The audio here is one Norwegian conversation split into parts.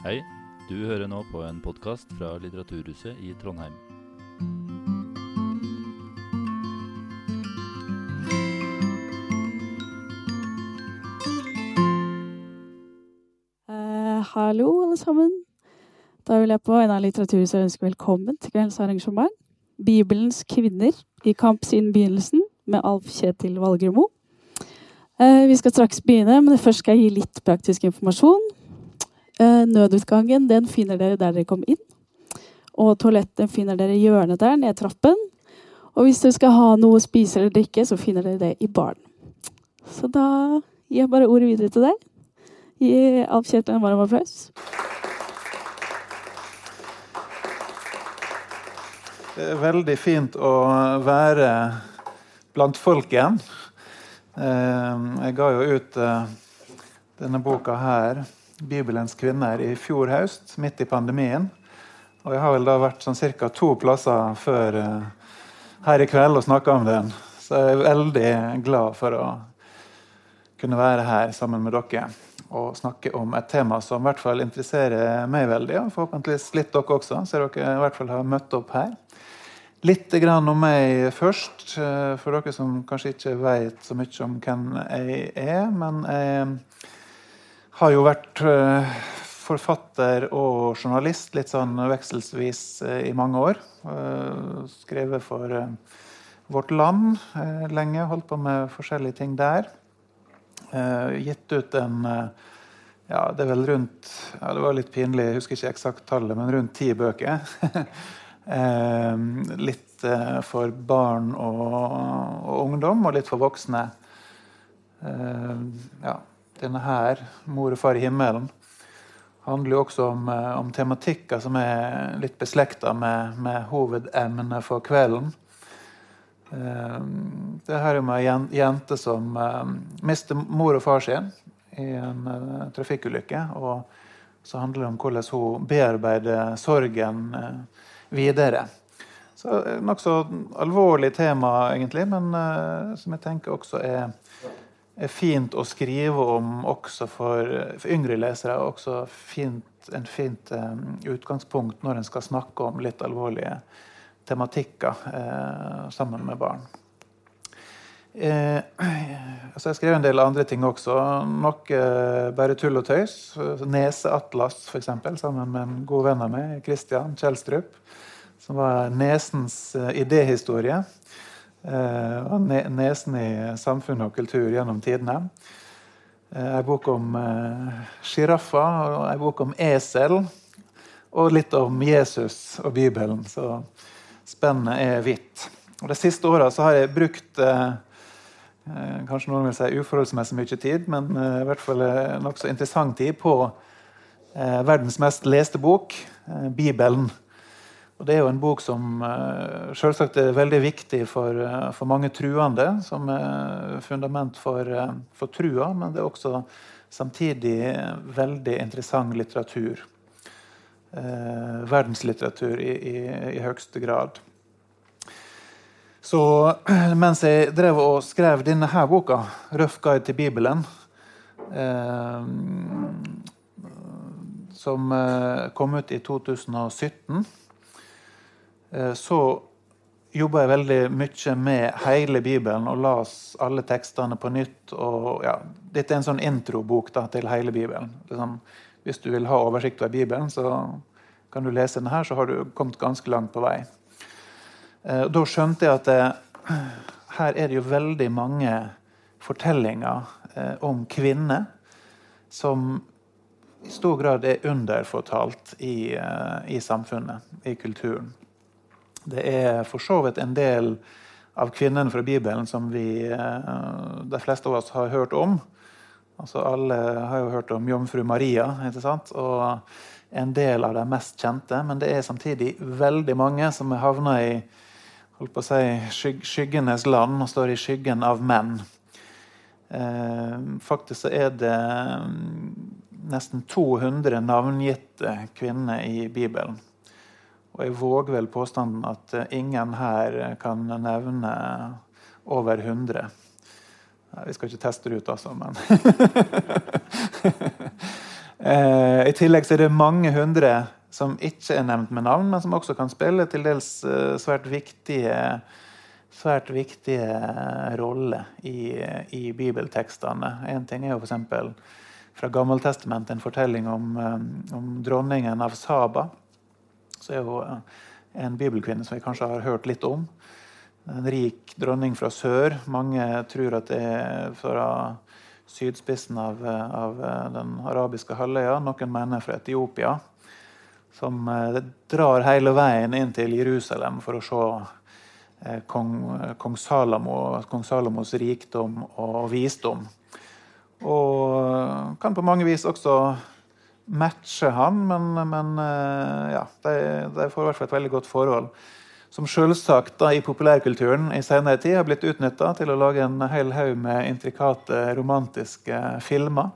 Hei, du hører nå på en podkast fra Litteraturhuset i Trondheim. Eh, hallo, alle sammen. Da vil jeg på en av Litteraturhuset ønske velkommen til kveldens arrangement. Bibelens kvinner i kamp siden begynnelsen med Alf Kjetil Valgremo. Eh, vi skal straks begynne, men først skal jeg gi litt praktisk informasjon. Eh, nødutgangen den finner dere der dere kom inn. Og toalettet finner dere i hjørnet der, ned trappen. Og hvis dere skal ha noe å spise eller drikke, så finner dere det i baren. Så da gir jeg bare ordet videre til deg. Gi Alf Kjetil en varm applaus. Det er veldig fint å være blant folk igjen. Eh, Jeg ga jo ut eh, denne boka her, 'Bibelens kvinner', i fjor høst, midt i pandemien. Og jeg har vel da vært sånn ca. to plasser før eh, her i kveld og snakka om den. Så jeg er veldig glad for å kunne være her sammen med dere og snakke om et tema som i hvert fall interesserer meg veldig, og forhåpentligvis litt dere også, så dere i hvert fall har møtt opp her. Litt om meg først, eh, for dere som kanskje ikke vet så mye om hvem jeg er. Men jeg har jo vært eh, forfatter og journalist litt sånn vekselsvis eh, i mange år. Eh, Skrevet for Vårt Land lenge, holdt på med forskjellige ting der. Gitt ut en ja, det er vel rundt ja, Det var litt pinlig, jeg husker ikke eksakt tallet, men rundt ti bøker. Litt for barn og, og ungdom, og litt for voksne. Ja, denne her, 'Mor og far i himmelen', handler jo også om, eh, om tematikker som er litt beslekta med, med hovedemnet for kvelden. Eh, det her er om ei jen- jente som eh, mister mor og far sin i en trafikkulykke. Og så handler det om hvordan hun bearbeider sorgen videre. Så Nokså alvorlig tema, egentlig, men som jeg tenker også er fint å skrive om også for, for yngre lesere. og Også fint, en fint um, utgangspunkt når en skal snakke om litt alvorlige tematikker eh, sammen med barn. Eh, altså jeg skrev en del andre ting også. Noe eh, bare tull og tøys. Neseatlas, f.eks., sammen med en god venn av meg, Christian Kjelstrup. Som var nesens eh, idéhistorie. Eh, og nesen i samfunn og kultur gjennom tidene. Ei en bok om eh, sjiraffer, og ei bok om esel. Og litt om Jesus og Bibelen. Så spennet er vidt. Og De siste åra har jeg brukt eh, eh, kanskje noen vil si uforholdsmessig mye tid, men eh, i hvert fall eh, nokså interessant tid på eh, verdens mest leste bok, eh, Bibelen. Og Det er jo en bok som eh, selvsagt er veldig viktig for, eh, for mange truende, som er fundament for, eh, for trua, men det er også samtidig veldig interessant litteratur. Eh, verdenslitteratur i, i, i høyeste grad. Så mens jeg drev og skrev denne her boka, 'Røff guide til Bibelen', eh, som kom ut i 2017, eh, så jobba jeg veldig mye med hele Bibelen og las alle tekstene på nytt. og ja, Dette er en sånn introbok da, til hele Bibelen. Liksom, hvis du vil ha oversikt over Bibelen, så kan du lese denne her, så har du kommet ganske langt på vei. Eh, Da skjønte jeg at eh, her er det jo veldig mange fortellinger eh, om kvinner som i stor grad er underfortalt i, eh, i samfunnet, i kulturen. Det er for så vidt en del av kvinnene fra Bibelen som vi, eh, de fleste av oss har hørt om. Altså Alle har jo hørt om jomfru Maria, ikke sant? og en del av de mest kjente. Men det er samtidig veldig mange som har havna i holdt på å si, skyg skyggenes land og står i skyggen av menn. Eh, faktisk så er det mm, nesten 200 navngitte kvinner i Bibelen. Og jeg våger vel påstanden at eh, ingen her kan nevne over 100. Vi skal ikke teste det ut, altså, men Eh, I tillegg er det mange hundre som ikke er nevnt med navn, men som også kan spille til dels eh, svært viktige svært viktige roller i, i bibeltekstene. En ting er jo f.eks. fra Gammeltestamentet en fortelling om, eh, om, dronningen av Saba. Så er hun en bibelkvinne som vi kanskje har hørt litt om. En rik dronning fra sør. Mange tror at det er fra sydspissen av, av den arabiske halvøya. Noen mener fra Etiopia. Som eh, drar hele veien inn til Jerusalem for å se eh, kong, kong, Salomo, kong Salomos rikdom og visdom. Og kan på mange vis også matche han, men, men eh, ja, de, de får i hvert fall et veldig godt forhold som selvsagt i populærkulturen i senere tid har blitt utnytta til å lage en hel haug med intrikate romantiske filmer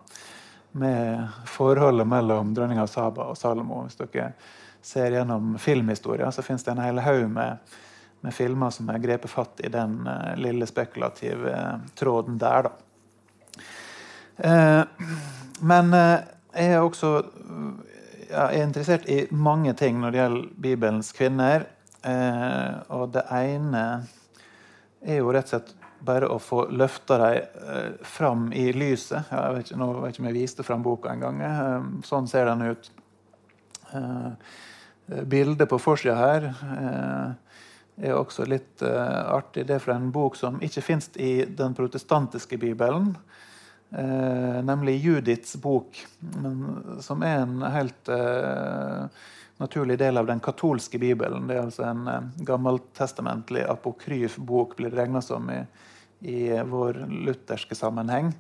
med forholdet mellom dronninga Saba og Salomo. Hvis dere ser gjennom filmhistoria, så fins det en hel haug med, med, filmer som er grepet fatt i den uh, lille spekulative uh, tråden der, da. Uh, men jeg er også ja, er interessert i mange ting når det gjelder Bibelens kvinner. Eh, og det ene er jo rett og slett bare å få løfta dem eh, fram i lyset. Jeg vet ikke, nå vet ikke om jeg viste fram boka engang. Eh, sånn ser den ut. Eh, bildet på forsida her eh, er også litt eh, artig. Det er fra en bok som ikke fins i den protestantiske bibelen. Eh, nemlig Judiths bok, men som er en helt eh, naturlig del av den katolske bibelen. Det er altså en eh, gammeltestamentlig apokryf bok, blir regna som i, i, vår lutherske sammenheng.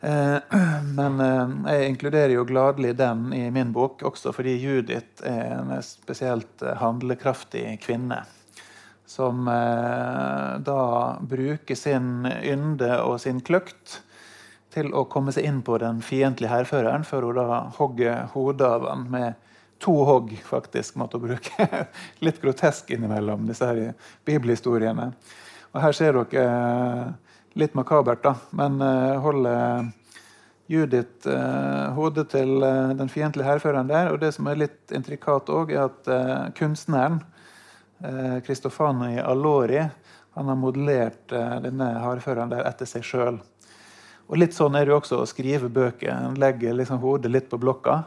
Eh, men eh, jeg inkluderer jo gladelig den i min bok, også fordi Judith er en spesielt eh, handlekraftig kvinne. Som eh, da bruker sin ynde og sin kløkt til å komme seg inn på den fiendtlige hærføreren før hun da hogger hodet av han med to hogg, faktisk, måtte bruke. Litt grotesk innimellom disse her bibelhistoriene. Og Her ser dere eh, litt makabert, da, men eh, holder Judith eh, hodet til den fiendtlige hærføreren der. Og det som er litt intrikat òg, er at kunstneren Kristofani Allori han har modellert denne hardføreren der etter seg sjøl. Og litt sånn er det jo også å skrive bøker. En legger liksom hodet litt på blokka.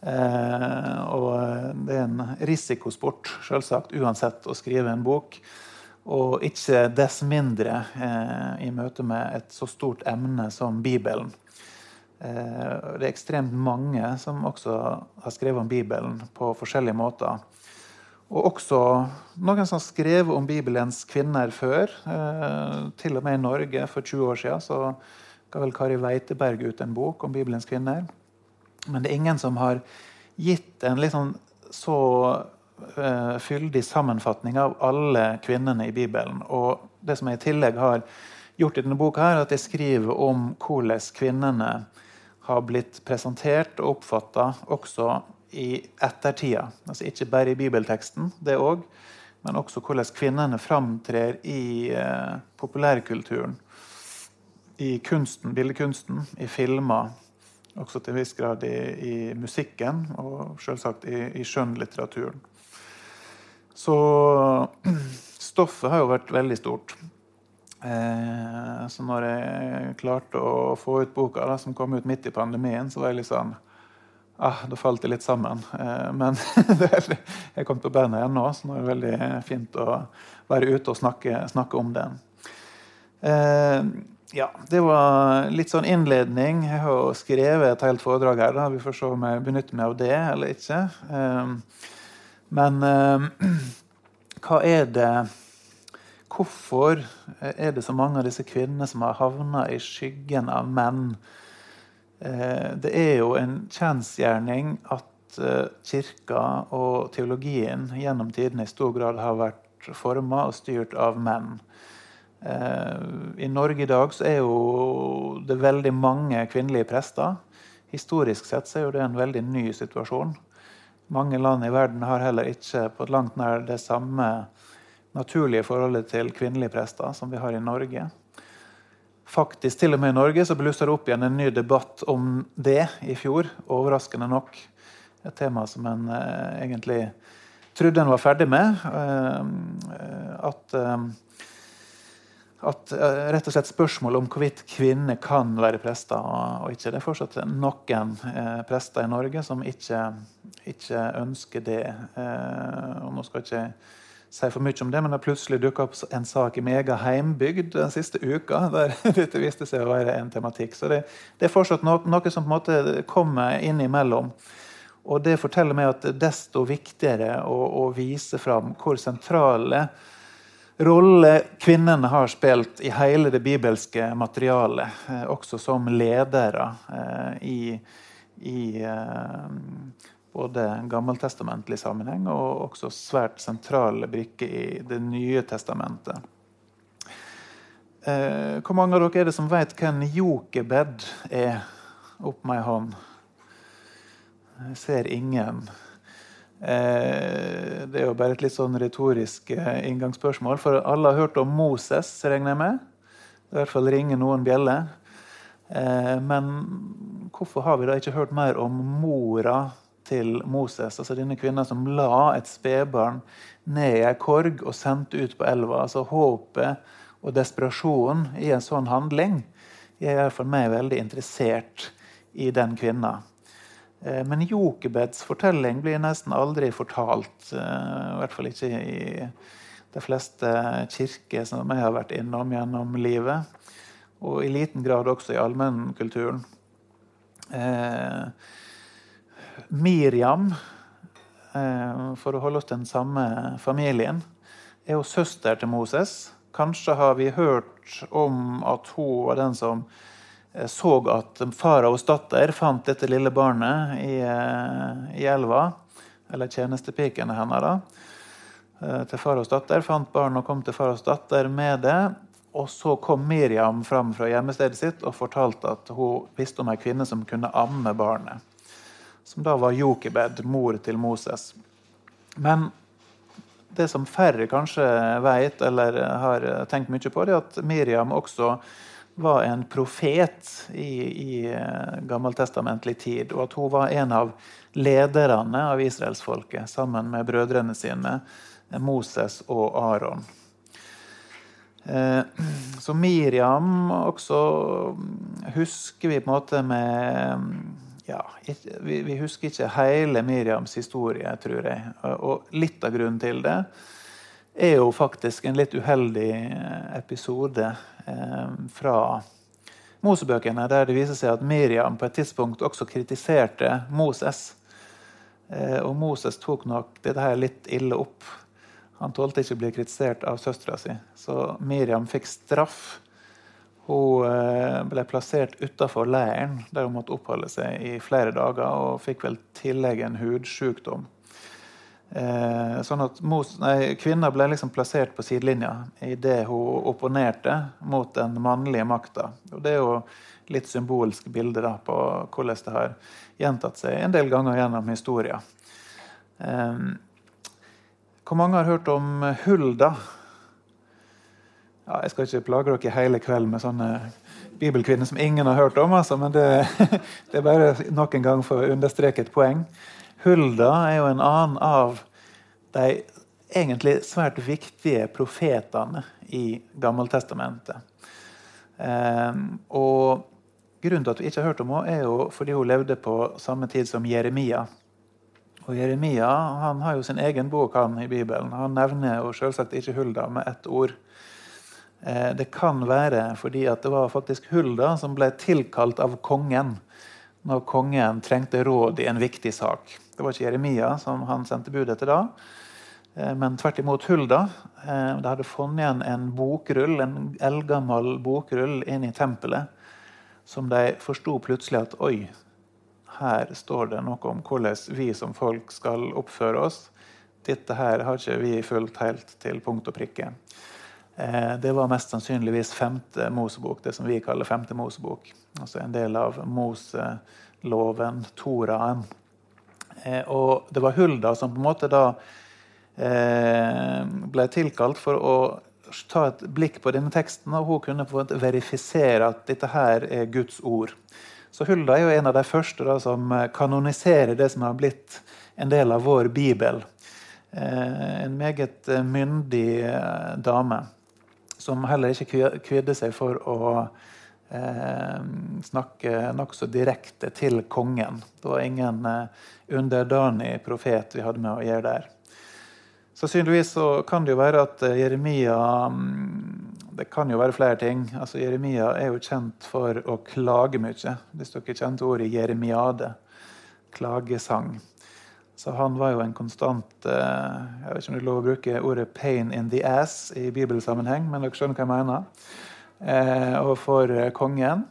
Eh, og det er en risikosport, selvsagt, uansett, å skrive en bok. Og ikke dess mindre eh, i møte med et så stort emne som Bibelen. Eh, det er ekstremt mange som også har skrevet om Bibelen på forskjellige måter. Og også noen som har skrevet om Bibelens kvinner før. Eh, til og med i Norge for 20 år siden så ga vel Kari Weiteberg ut en bok om Bibelens kvinner. Men det er ingen som har gitt en liksom så uh, fyldig sammenfatning av alle kvinnene i Bibelen. Og det som jeg i tillegg har gjort i denne boka, her, er at jeg skriver om hvordan kvinnene har blitt presentert og oppfatta også i ettertida. Altså ikke bare i bibelteksten, det òg, men også hvordan kvinnene framtrer i uh, populærkulturen. I kunsten, billedkunsten, i filmer også til en viss grad i, i musikken og selvsagt i, i skjønnlitteraturen. Så stoffet har jo vært veldig stort. Eh, så når jeg klarte å få ut boka, da, som kom ut midt i pandemien, så var jeg litt sånn ah, Da falt det litt sammen. Eh, men jeg kom på beina igjen nå, så nå er det veldig fint å være ute og snakke, snakke om den. Eh, ja, det var litt sånn innledning. Jeg har skrevet et helt foredrag her. da. Vi får se om jeg benytter meg av det eller ikke. Ehm, men ehm, hva er det Hvorfor er det så mange av disse kvinnene som har havna i skyggen av menn? Eh, det er jo en kjensgjerning at eh, kirka og teologien gjennom tidene i stor grad har vært forma og styrt av menn. Eh, I Norge i dag så er jo det veldig mange kvinnelige prester. Historisk sett så er jo det en veldig ny situasjon. Mange land i verden har heller ikke på langt nær det samme naturlige forholdet til kvinnelige prester som vi har i Norge. Faktisk, til og med i Norge så blussa det opp igjen en ny debatt om det i fjor. Overraskende nok. Et tema som en eh, egentlig trodde en var ferdig med. Eh, at, eh, at eh, rett og slett spørsmålet om hvorvidt kvinner kan være prester og ikke. Det er fortsatt noen eh, prester i Norge som ikke, ikke ønsker det. Eh, og nå skal jeg ikke si for mye om det, men det plutselig dukka opp en sak i egen heimbygd den siste uka der dette viste seg å være en tematikk. Så det, det er fortsatt no, noe som på en måte kommer innimellom. Og det forteller meg at desto viktigere å, å vise fram hvor sentrale rolle kvinnene har spilt i hele det bibelske materialet, eh, også som ledere eh, i, i eh, både gammeltestamentlig sammenheng og også svært sentrale brikker i Det nye testamentet. Eh, hvor mange av dere er det som vet hvem Jokebed er? Opp med ei hånd. Jeg ser ingen. Eh, det er jo bare et litt sånn retorisk eh, inngangsspørsmål. For alle har hørt om Moses, regner jeg med. I hvert fall ringer noen bjeller. Eh, men hvorfor har vi da ikke hørt mer om mora til Moses, altså denne kvinna som la et spedbarn ned i ei korg og sendte ut på elva. Altså håpet og desperasjonen i en sånn handling. Jeg er for meg veldig interessert i den kvinna. Eh, men Jokebeds fortelling blir nesten aldri fortalt. Eh, I hvert fall ikke i de fleste kirker som jeg har vært innom gjennom livet. Og i liten grad også i allmennkulturen. Eh, Miriam, for å holde oss til den samme familien, er jo søster til Moses. Kanskje har vi hørt om at hun var den som så at faraos datter fant dette lille barnet i, eh, i elva. Eller tjenestepikene hennes. da, Til faraos datter. Fant barnet og kom til faraos datter med det. Og så kom Miriam fram fra hjemmestedet sitt og fortalte at hun visste om ei kvinne som kunne amme barnet som da var Jokebed, mor til Moses. Men det som færre kanskje vet eller har tenkt mye på, det er at Miriam også var en profet i, i eh, gammeltestamentlig tid, og at hun var en av lederne av israelsfolket sammen med brødrene sine, Moses og Aron. Eh, så Miriam også husker vi på en måte med ja, vi, vi, husker ikke hele Miriams historie, tror jeg. Og litt av grunnen til det er jo faktisk en litt uheldig episode eh, fra Mosebøkene, der det viser seg at Miriam på et tidspunkt også kritiserte Moses. Eh, og Moses tok nok dette her litt ille opp. Han tålte ikke å bli kritisert av søstera si. Så Miriam fikk straff hun eh, ble plassert utafor leiren, der hun måtte oppholde seg i flere dager. Og fikk vel tillegg en hudsykdom. Eh, sånn at nei, Kvinner ble liksom plassert på sidelinja idet hun opponerte mot den mannlige makta. Og det er jo litt symbolsk bilde da, på hvordan det har gjentatt seg en del ganger gjennom historia. Eh, hvor mange har hørt om Hulda? ja, Jeg skal ikke plage dere hele kvelden med sånne bibelkvinner som ingen har hørt om, altså, men det, det, er bare nok en gang for å understreke et poeng. Hulda er jo en annen av de egentlig svært viktige profetene i Gammeltestamentet. Eh, og Grunnen til at vi ikke har hørt om henne, er jo fordi hun levde på samme tid som Jeremia. Og Jeremia han har jo sin egen bok han i Bibelen. Han nevner jo selvsagt ikke Hulda med ett ord. Eh, det kan være fordi det var faktisk Hulda som ble tilkalt av kongen når kongen trengte råd i en viktig sak. Det var ikke Jeremia som han sendte bud etter da, eh, men tvert imot Hulda. Eh, de hadde funnet igjen en bokrull, en eldgammel bokrull inn i tempelet, som de forsto plutselig at oi, her står det noe om hvordan vi som folk skal oppføre oss. Dette her har ikke vi fulgt helt til punkt og prikke. Eh, det var mest sannsynligvis femte Mosebok, det som vi kaller femte Mosebok. Altså en del av Moseloven, Toraen. Eh, og det var Hulda som på en måte da eh, ble tilkalt for å ta et blikk på denne teksten, og hun kunne på en måte verifisere at dette her er Guds ord. Så Hulda er jo en av de første da, som kanoniserer det som har blitt en del av vår bibel. En meget myndig dame som heller ikke kvidde seg for å eh, snakke nokså direkte til kongen. Det var ingen underdanig profet vi hadde med å gjøre der. Sannsynligvis så kan det jo være at Jeremia mm, Det kan jo være flere ting. Altså Jeremia er jo kjent for å klage mye. Hvis dere kjente ordet jeremiade, klagesang. Så han var jo en konstant eh, Jeg vet ikke om det er lov å bruke ordet 'pain in the ass' i bibelsammenheng, men dere skjønner hva jeg mener. Og for eh, kongen.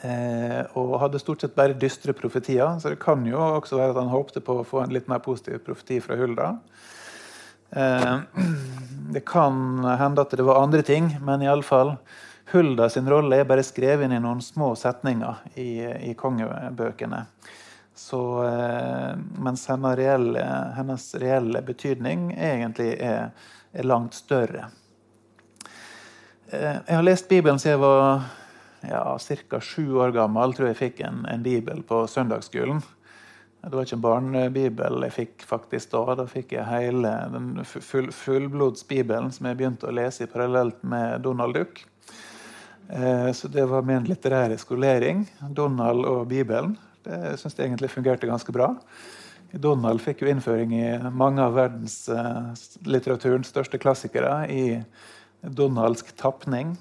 Eh, og hadde stort sett bare dystre profetier. Så det kan jo også være at han håpte på å få en litt mer positiv profeti fra Hulda. Eh, det kan hende at det var andre ting, men iallfall Hulda sin rolle er bare skrevet inn i noen små setninger i, i kongebøkene. Så, eh, mens hennes reelle, hennes reelle, betydning egentlig er, er, langt større. Eh, jeg har lest Bibelen siden jeg var ja, sju år gammel. tror jeg fikk en, en bibel på søndagsskolen. Det var ikke en barnebibel jeg fikk faktisk da. Da fikk jeg hele den full, fullblodsbibelen som jeg begynte å lese i parallelt med Donald Duck. Eh, så det var min litterære skolering. Donald og Bibelen. Det syns jeg egentlig fungerte ganske bra. Donald fikk jo innføring i mange av verdenslitteraturens eh, største klassikere i donaldsk tapning.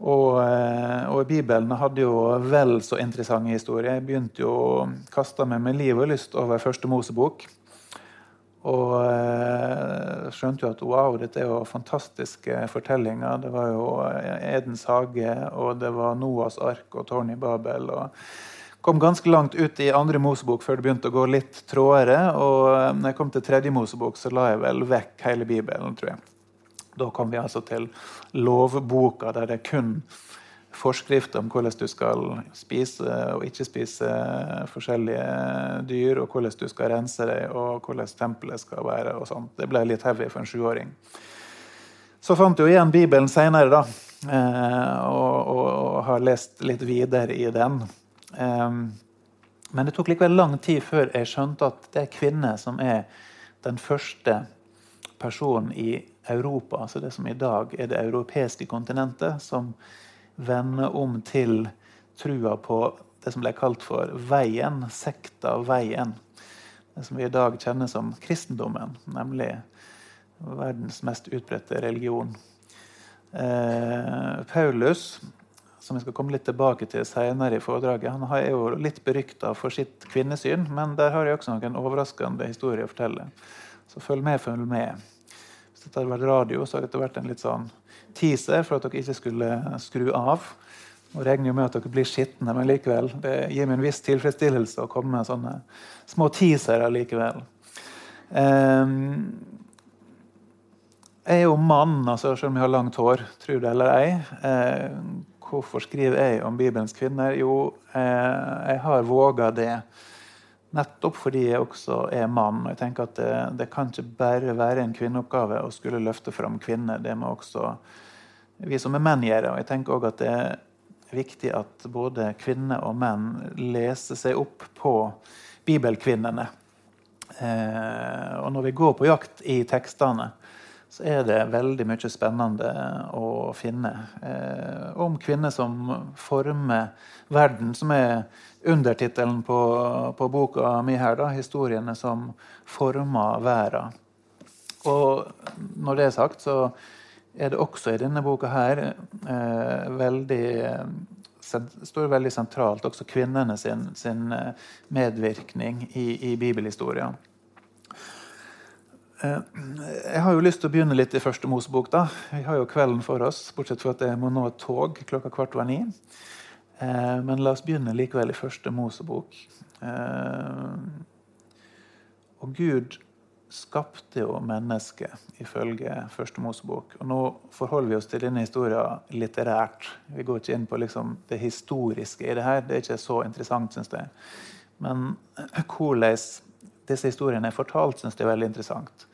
Og, eh, og, Bibelen hadde jo vel så interessante historier. Jeg begynte jo å kaste meg med liv og lyst over første Mosebok. Og eh, skjønte jo at wow, dette er jo fantastiske fortellinger. Det var jo Edens hage, og det var Noas ark og tårnet i Babel. og kom ganske langt ut i andre Mosebok før det begynte å gå litt trådere. Og eh, når jeg kom til tredje Mosebok, så la jeg vel vekk hele Bibelen, tror jeg. Da kom vi altså til lovboka, der det er kun forskrifter om hvordan du skal spise og ikke spise forskjellige dyr, og hvordan du skal rense deg, og hvordan tempelet skal være. og sånt. Det ble litt heavy for en sjuåring. Så fant jeg jo igjen Bibelen seinere, da. Eh, og, og, og, har lest litt videre i den. Um, men det tok likevel lang tid før jeg skjønte at det er kvinner som er den første personen i Europa, altså det som i dag er det europeiske kontinentet, som vender om til trua på det som ble kalt for veien, sekta veien. Det som vi i dag kjenner som kristendommen, nemlig verdens mest utbredte religion. Eh, Paulus som vi skal komme litt tilbake til senere i foredraget. Han er jo litt berykta for sitt kvinnesyn, men der har jeg også noen overraskende historier å fortelle. Så følg med, følg med. Hvis dette hadde vært radio, så hadde det vært en litt sånn teaser for at dere ikke skulle skru av. Og regner jo med at dere blir skitne, men likevel. Det gir meg en viss tilfredsstillelse å komme med sånne små teasere likevel. Um, jeg er jo mann, altså, selv om jeg har langt hår, tro det eller ei. Uh, Hvorfor skriver jeg om Bibelens kvinner? Jo, eh, jeg har våga det nettopp fordi jeg også er mann. og jeg tenker at det, det, kan ikke bare være en kvinneoppgave å skulle løfte fram kvinner. Det må også vi som er menn gjøre. og jeg tenker også at det er viktig at både kvinner og menn leser seg opp på bibelkvinnene. Eh, og når vi går på jakt i tekstene, så er det veldig mye spennende å finne eh, om kvinner som former verden, som er undertittelen på, på, boka mi her. da, 'Historiene som former verden'. Og når det er sagt, så er det også i denne boka her eh, veldig står veldig sentralt også kvinnene sin, sin eh, medvirkning i, i bibelhistorien. Eh, jeg har jo lyst til å begynne litt i første Mosebok. da. Vi har jo kvelden for oss, bortsett fra at jeg må nå et tog klokka kvart over ni. Eh, men la oss begynne likevel i første Mosebok. Eh, og Gud skapte jo mennesket, ifølge første Mosebok. Og nå forholder vi oss til denne historien litterært. Vi går ikke inn på liksom det historiske i det her. Det er ikke så interessant, syns jeg. Men hvordan disse historiene er fortalt, syns jeg er veldig interessant.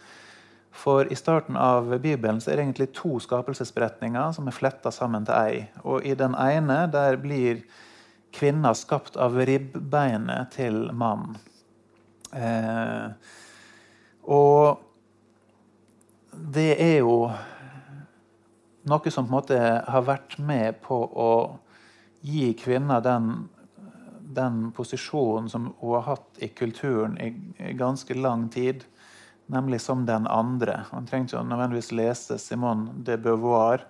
For i starten av Bibelen så er det egentlig to skapelsesberetninger som er fletta sammen til ei. Og i den ene der blir kvinna skapt av ribbeinet til mannen. Eh, og det er jo noe som på en måte har vært med på å gi kvinner den, den posisjonen som hun har hatt i kulturen i, ganske lang tid, nemlig som den andre. Man trenger ikke nødvendigvis lese Simone de Beauvoir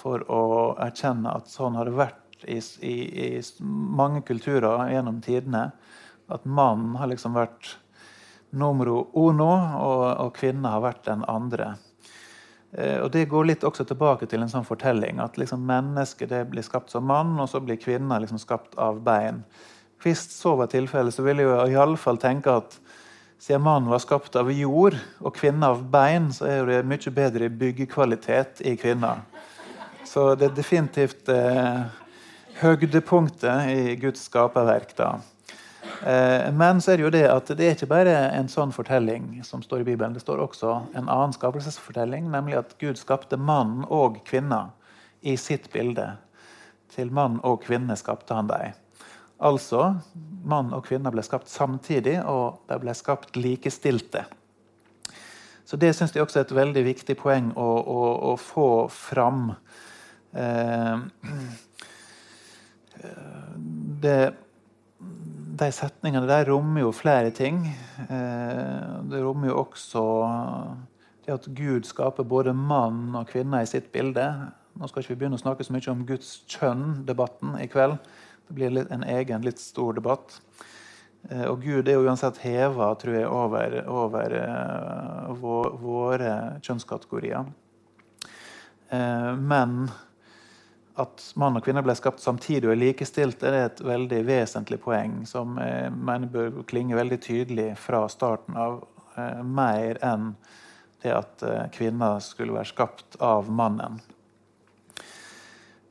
for å erkjenne at sånn har det vært i, i, i mange kulturer gjennom tidene. At mannen har liksom vært numero uno, og, og kvinna har vært den andre. Eh, og Det går litt også tilbake til en sånn fortelling. At liksom mennesket blir skapt som mann, og så blir kvinna liksom skapt av bein. Hvis så var tilfellet, så ville jeg iallfall tenke at siden mannen var skapt av jord og kvinna av bein, så er det mye bedre byggekvalitet i kvinna. Så det er definitivt eh, høydepunktet i Guds skaperverk. da. Eh, men så er det jo det at det er ikke bare en sånn fortelling som står i Bibelen. Det står også en annen skapelsesfortelling, nemlig at Gud skapte mann og kvinne i sitt bilde. Til mann og kvinne skapte han dem. Altså, mann og kvinne ble skapt samtidig, og de ble skapt likestilte. Så Det syns jeg også er et veldig viktig poeng å, å, å få fram. Eh, det de setningene der rommer jo flere ting. Eh, det rommer jo også det at Gud skaper både mann og kvinne i sitt bilde. Nå skal ikke vi begynne å snakke så mye om Guds kjønn-debatten i kveld. Det blir en egen, litt stor debatt. Eh, og Gud er jo uansett heva tror jeg, over, over uh, våre kjønnskategorier. Uh, men at mann og kvinne ble skapt samtidig og er likestilt, er et veldig vesentlig poeng som jeg mener bør klinge veldig tydelig fra starten av, eh, mer enn det at eh, kvinner skulle være skapt av mannen.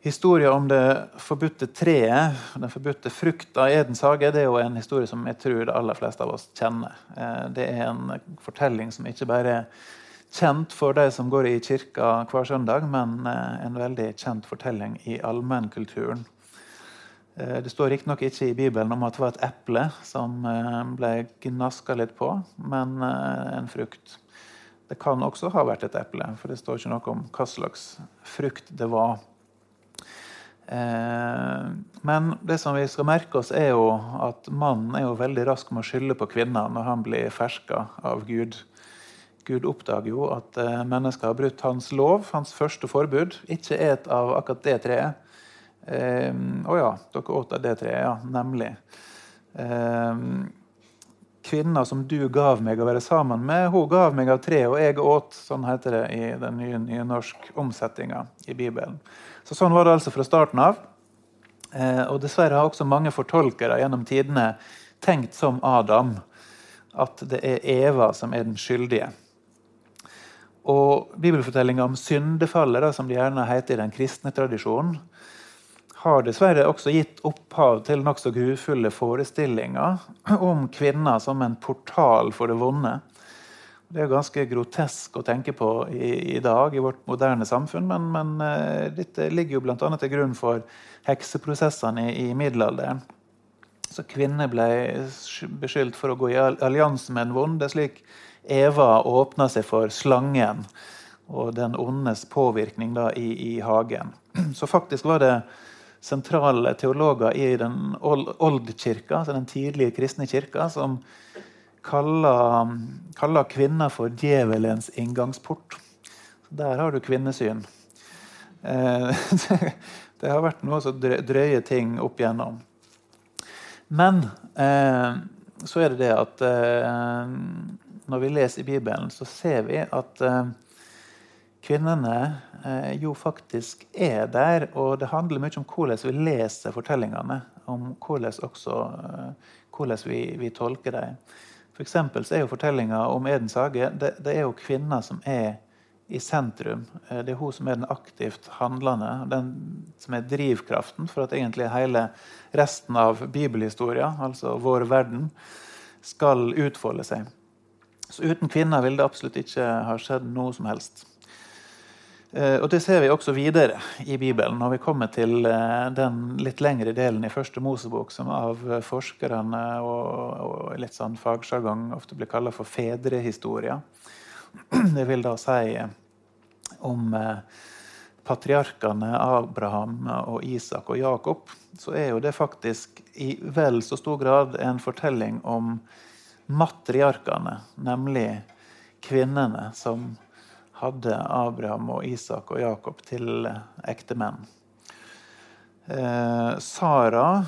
Historien om det forbudte treet, den forbudte frukta i Edens hage, det er jo en historie som jeg tror de aller fleste av oss kjenner. Eh, det er en fortelling som ikke bare er kjent for de som går i kirka hver søndag, men eh, en veldig kjent fortelling i allmennkulturen. Eh, det står riktignok ikke i Bibelen om at det var et eple som ble gnaska litt på, men en frukt. Det kan også ha vært et eple, for det står ikke noe om hva slags frukt det var. Men det som vi skal merke oss er jo at mannen er jo veldig rask med å skylde på kvinna når han blir ferska av Gud. Gud oppdager jo at eh, mennesker har brutt hans lov, hans første forbud. Ikke et av akkurat det treet. Å eh, oh ja, dere åt av det treet, ja. Nemlig. Eh, kvinna som du gav meg å være sammen med, hun gav meg av treet, og jeg åt. Sånn heter det i den nye, nye norsk omsettinga i Bibelen. Så Sånn var det altså fra starten av. Eh, og Dessverre har også mange fortolkere gjennom tidene tenkt som Adam, at det er Eva som er den skyldige. Og Bibelfortellinga om syndefallet, da, som det gjerne heter i den kristne tradisjonen, har dessverre også gitt opphav til nokså grufulle forestillinger om kvinner som en portal for det vonde. Det er ganske grotesk å tenke på i, i dag i vårt moderne samfunn, men, men dette ligger jo bl.a. til grunn for hekseprosessene i, i middelalderen. Så kvinner ble beskyldt for å gå i allianse med en vond. Det er slik Eva åpna seg for slangen og den ondes påvirkning da, i, i, hagen. Så faktisk var det sentrale teologer i den oldkirka, altså den tidlige kristne kirka, som kaller, kaller kvinner for djevelens inngangsport. Der har du kvinnesyn. Eh, det har vært noe så drøye ting opp igjennom. Men eh, så er det det at eh, når vi leser i Bibelen, så ser vi at kvinnene jo faktisk er der. Og det handler mye om hvordan vi leser fortellingene. Om hvordan, også, hvordan vi, vi, tolker dem. For så er jo fortellinga om Edens hage det, det, er jo kvinner som er i sentrum. Det er hun som er den aktivt handlende, den som er drivkraften for at egentlig hele resten av bibelhistoria, altså vår verden, skal utfolde seg. Så uten kvinner ville det absolutt ikke ha skjedd noe som helst. Eh, og Det ser vi også videre i Bibelen, når vi kommer til eh, den litt lengre delen i første Mosebok, som av forskerne og, og litt sånn fagsjargong ofte blir kalla for fedrehistoria. Det vil da si om patriarkene Abraham og Isak og Jakob, så er jo det faktisk i vel så stor grad en fortelling om matriarkene, nemlig kvinnene som hadde Abraham og Isak og Jakob til ektemenn. Eh, Sara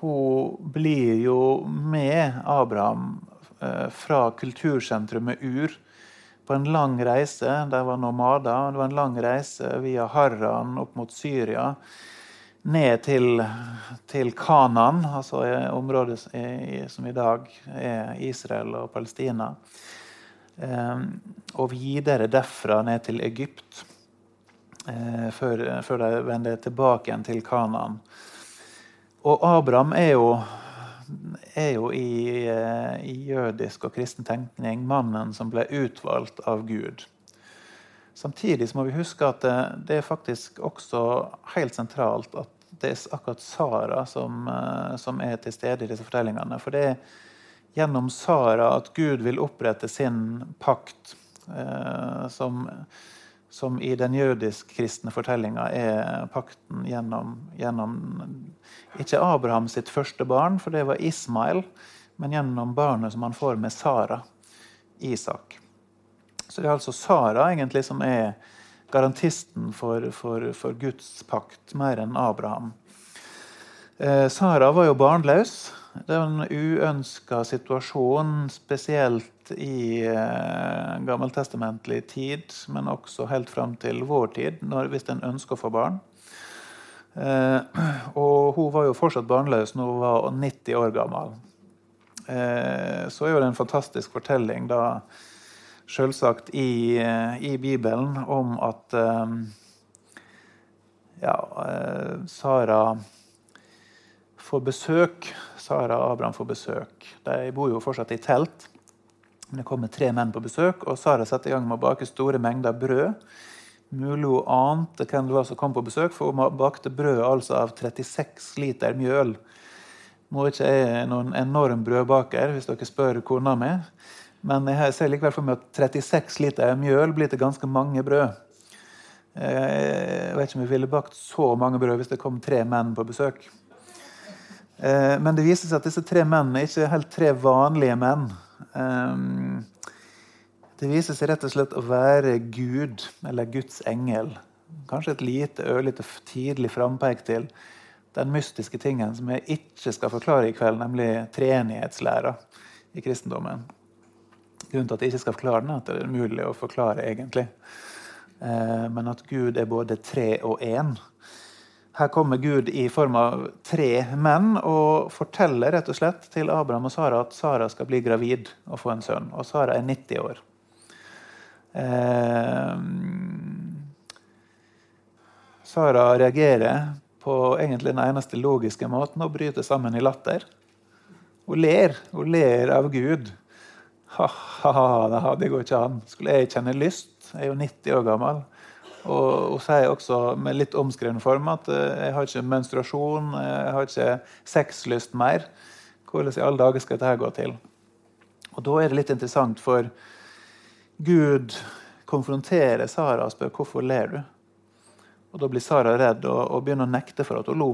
hun blir jo med Abraham eh, fra kultursentrumet Ur på en lang reise. De var nomader. Det var en lang reise via Harran opp mot Syria ned til, til Kanan, altså området som i dag er Israel og Palestina. Ehm, og videre derfra ned til Egypt, eh, før, før de vender tilbake igjen til Kanan. Og Abraham er jo, er jo i, eh, i, jødisk og kristen tenkning mannen som ble utvalgt av Gud. Samtidig må vi huske at det, det, er faktisk også helt sentralt at det er akkurat Sara som, eh, som, er til stede i disse fortellingene. For det er gjennom Sara at Gud vil opprette sin pakt, eh, som, som, i den jødisk-kristne fortellinga er pakten gjennom, gjennom, ikke Abraham sitt første barn, for det var Ismail, men gjennom barnet som han får med Sara, Isak. Så det er altså Sara egentlig som er garantisten for, for, for Guds pakt, mer enn Abraham. Eh, Sara var jo barnløs. Det er en uønska situasjon, spesielt i eh, gammeltestamentlig tid, men også helt fram til vår tid, når, hvis en ønsker å få barn. Eh, og hun var jo fortsatt barnløs når hun var 90 år gammel. Eh, så er jo det en fantastisk fortelling da selvsagt i, eh, i, Bibelen om at eh, ja, eh, Sara får besøk. Sara og Abraham får besøk. De bor jo fortsatt i telt. Det kommer tre menn på besøk, og Sara setter i gang med å bake store mengder brød. Hun ante hvem det var som kom på besøk, for hun bakte brød altså av 36 liter mjøl. Nå er ikke jeg noen enorm brødbaker, hvis dere spør kona mi. Men jeg ser likevel for meg at 36 liter mjøl blir til ganske mange brød. Jeg vet ikke om vi ville bakt så mange brød hvis det kom tre menn på besøk. Eh, men det viser seg at disse tre mennene ikke helt tre vanlige menn. Eh, det viser seg rett og slett å være Gud, eller Guds engel. Kanskje et lite, ørlite tidlig frampek til den mystiske tingen som jeg ikke skal forklare i kveld, nemlig treenighetslæra i kristendommen. Grunnen til at jeg ikke skal forklare den, er at det er umulig å forklare egentlig. Eh, men at Gud er både tre og én. Her kommer Gud i form av tre menn og forteller rett og slett til Abraham og Sara at Sara skal bli gravid og få en sønn. Og Sara er 90 år. Eh, Sara reagerer på egentlig den eneste logiske måten og bryter sammen i latter. Hun ler. Hun ler av Gud ha-ha, det går ikke an. Skulle jeg kjenne lyst? Jeg er jo 90 år gammel. Og hun sier også med litt omskreven form at eh, jeg har ikke menstruasjon, jeg har ikke sexlyst mer. Hvordan i alle dager skal dette gå til? Og Da er det litt interessant, for Gud konfronterer Sara og spør hvorfor ler du. Og Da blir Sara redd og, og begynner å nekte for at hun lo.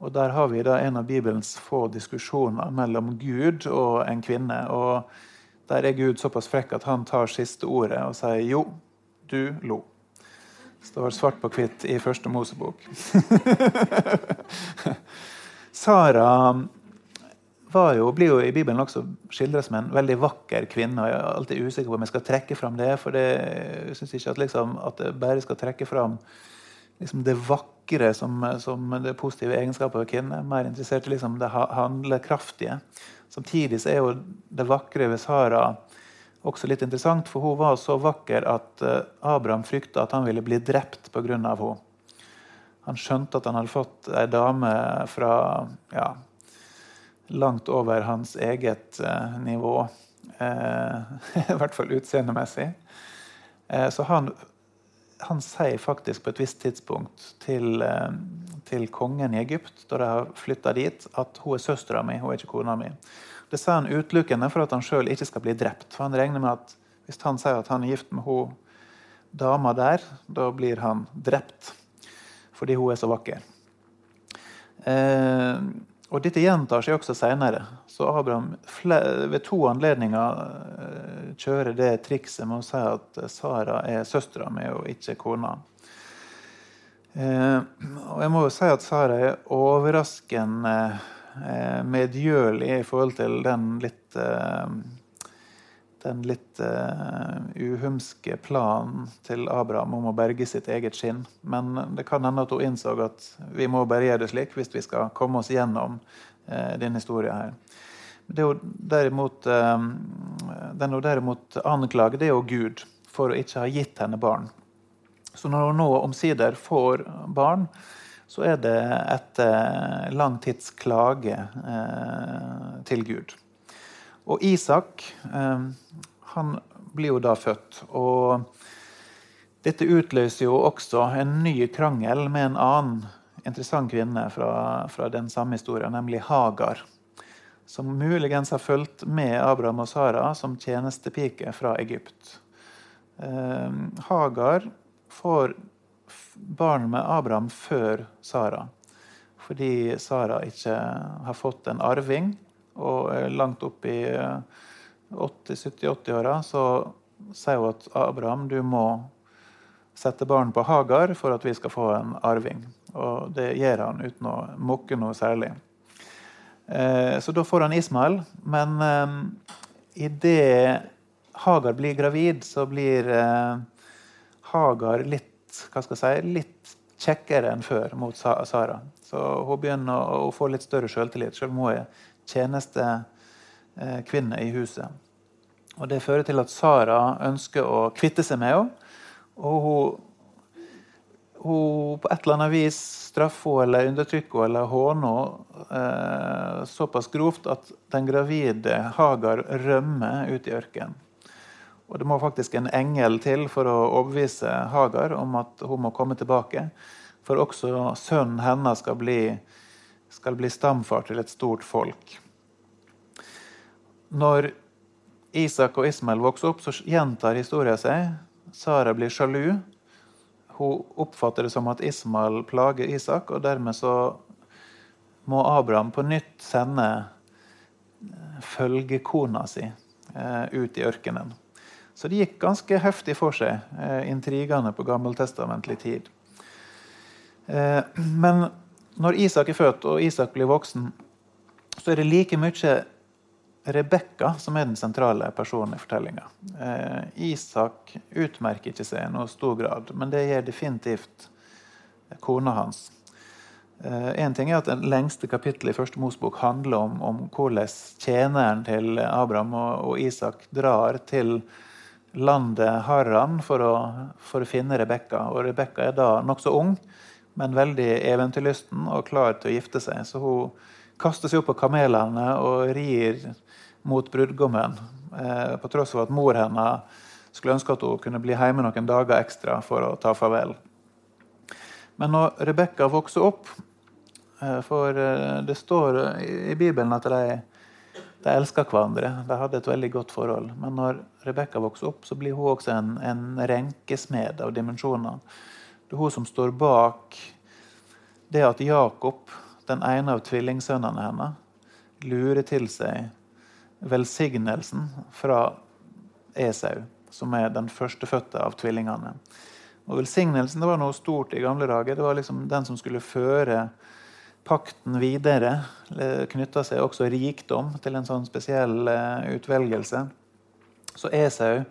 Og Der har vi da en av Bibelens få diskusjoner mellom Gud og en kvinne. og Der er Gud såpass frekk at han tar siste ordet og sier 'jo, du lo'. Står svart på hvitt i første Mosebok. Sara jo, blir jo i Bibelen også skildret som en veldig vakker kvinne. og Jeg er alltid usikker på om jeg skal trekke fram det. For det, jeg syns ikke at, liksom, at jeg bare skal trekke fram liksom det vakre som, som det positive egenskapet ved kvinner. Mer interessert i liksom det handlekraftige. Samtidig er jo det vakre ved Sara også litt interessant, for hun var så vakker at eh, Abraham frykta at han ville bli drept pga. henne. Han skjønte at han hadde fått ei dame fra ja, langt over hans eget eh, nivå. Eh, I hvert fall utseendemessig. Eh, så han, han sier faktisk på et visst tidspunkt til, eh, til kongen i Egypt, da de har flytta dit, at hun er søstera mi, hun er ikke kona mi. Det sa han utelukkende for at han sjøl ikke skal bli drept. For han regner med at hvis han sier at han er gift med hun dama der, da blir han drept. Fordi hun er så vakker. Eh, og dette gjentar seg også senere. Så Abraham ved to anledninger eh, kjører det trikset med å si at Sara er søstera mi og ikke kona. Eh, og jeg må jo si at Sara er overraskende eh, medgjørlig i forhold til den litt eh, den litt uh, uhumske planen til Abraham om å berge sitt eget skinn. Men det kan hende at hun innså at vi må bare gjøre det slik hvis vi skal komme oss gjennom eh, denne historien. her. Det hun derimot, den hun derimot anklager, det er jo Gud for å ikke ha gitt henne barn. Så når hun nå omsider får barn, så er det etter lang tids klage til Gud. Og Isak eh, han blir jo da født. Og dette utløser jo også en ny krangel med en annen interessant kvinne fra, fra den samme historien, nemlig Hagar. Som muligens har fulgt med Abraham og Sara som tjenestepike fra Egypt. Eh, Hagar får barn med Abraham før Sara. Fordi Sara ikke har fått en arving og langt opp i 70-80-åra så sier hun at Abraham, du må sette barn på Hagar for at vi skal få en arving. Og det gjør han uten å mukke noe særlig. Eh, så da får han Ismael. Men eh, idet Hagar blir gravid, så blir eh, Hagar litt hva skal jeg si, litt kjekkere enn før mot Sara. Så hun begynner å, få litt større selvtillit, selv om hun er tjenestekvinne i huset. Og Det fører til at Sara ønsker å kvitte seg med henne. Og hun, hun på et eller annet vis straffer henne eller undertrykker henne eller håner henne eh, såpass grovt at den gravide Hagar rømmer ut i ørkenen. Og Det må faktisk en engel til for å overbevise Hagar om at hun må komme tilbake. For også sønnen hennes skal bli skal bli stamfar til et stort folk. Når Isak og Ismael vokser opp, så gjentar historien seg. Sara blir sjalu. Hun oppfatter det som at Ismael plager Isak, og dermed så må Abraham på nytt sende følgekona si eh, ut i ørkenen. Så det gikk ganske heftig for seg, eh, intrigene på gammeltestamentlig tid. Men når Isak er født og Isak blir voksen, så er det like mye Rebekka som er den sentrale personen i fortellinga. Eh, Isak utmerker ikke seg i noe stor grad, men det gjør definitivt kona hans. Eh, en ting er at Det lengste kapittelet i første Mosbok handler om, om, hvordan tjeneren til Abraham og, og Isak drar til landet Harran for å, for å finne Rebekka. Og Rebekka er da nokså ung men veldig eventyrlysten og klar til å gifte seg. Så hun kaster seg opp på kamelene og rir mot brudgommen. Eh, på tross av at mor hennes skulle ønske at hun kunne bli hjemme noen dager ekstra for å ta farvel. Men når Rebekka vokser opp eh, For eh, det står i Bibelen at de, de elska hverandre. De hadde et veldig godt forhold. Men når Rebekka vokser opp, så blir hun også en, en renkesmed av dimensjoner. Det er hun som står bak det at Jakob, den ene av tvillingsønnene hennes, lurer til seg velsignelsen fra Esau, som er den førstefødte av tvillingene. Og Velsignelsen det var noe stort i gamle dager. Det var liksom den som skulle føre pakten videre. Knytta seg også rikdom til en sånn spesiell eh, utvelgelse. Så Esau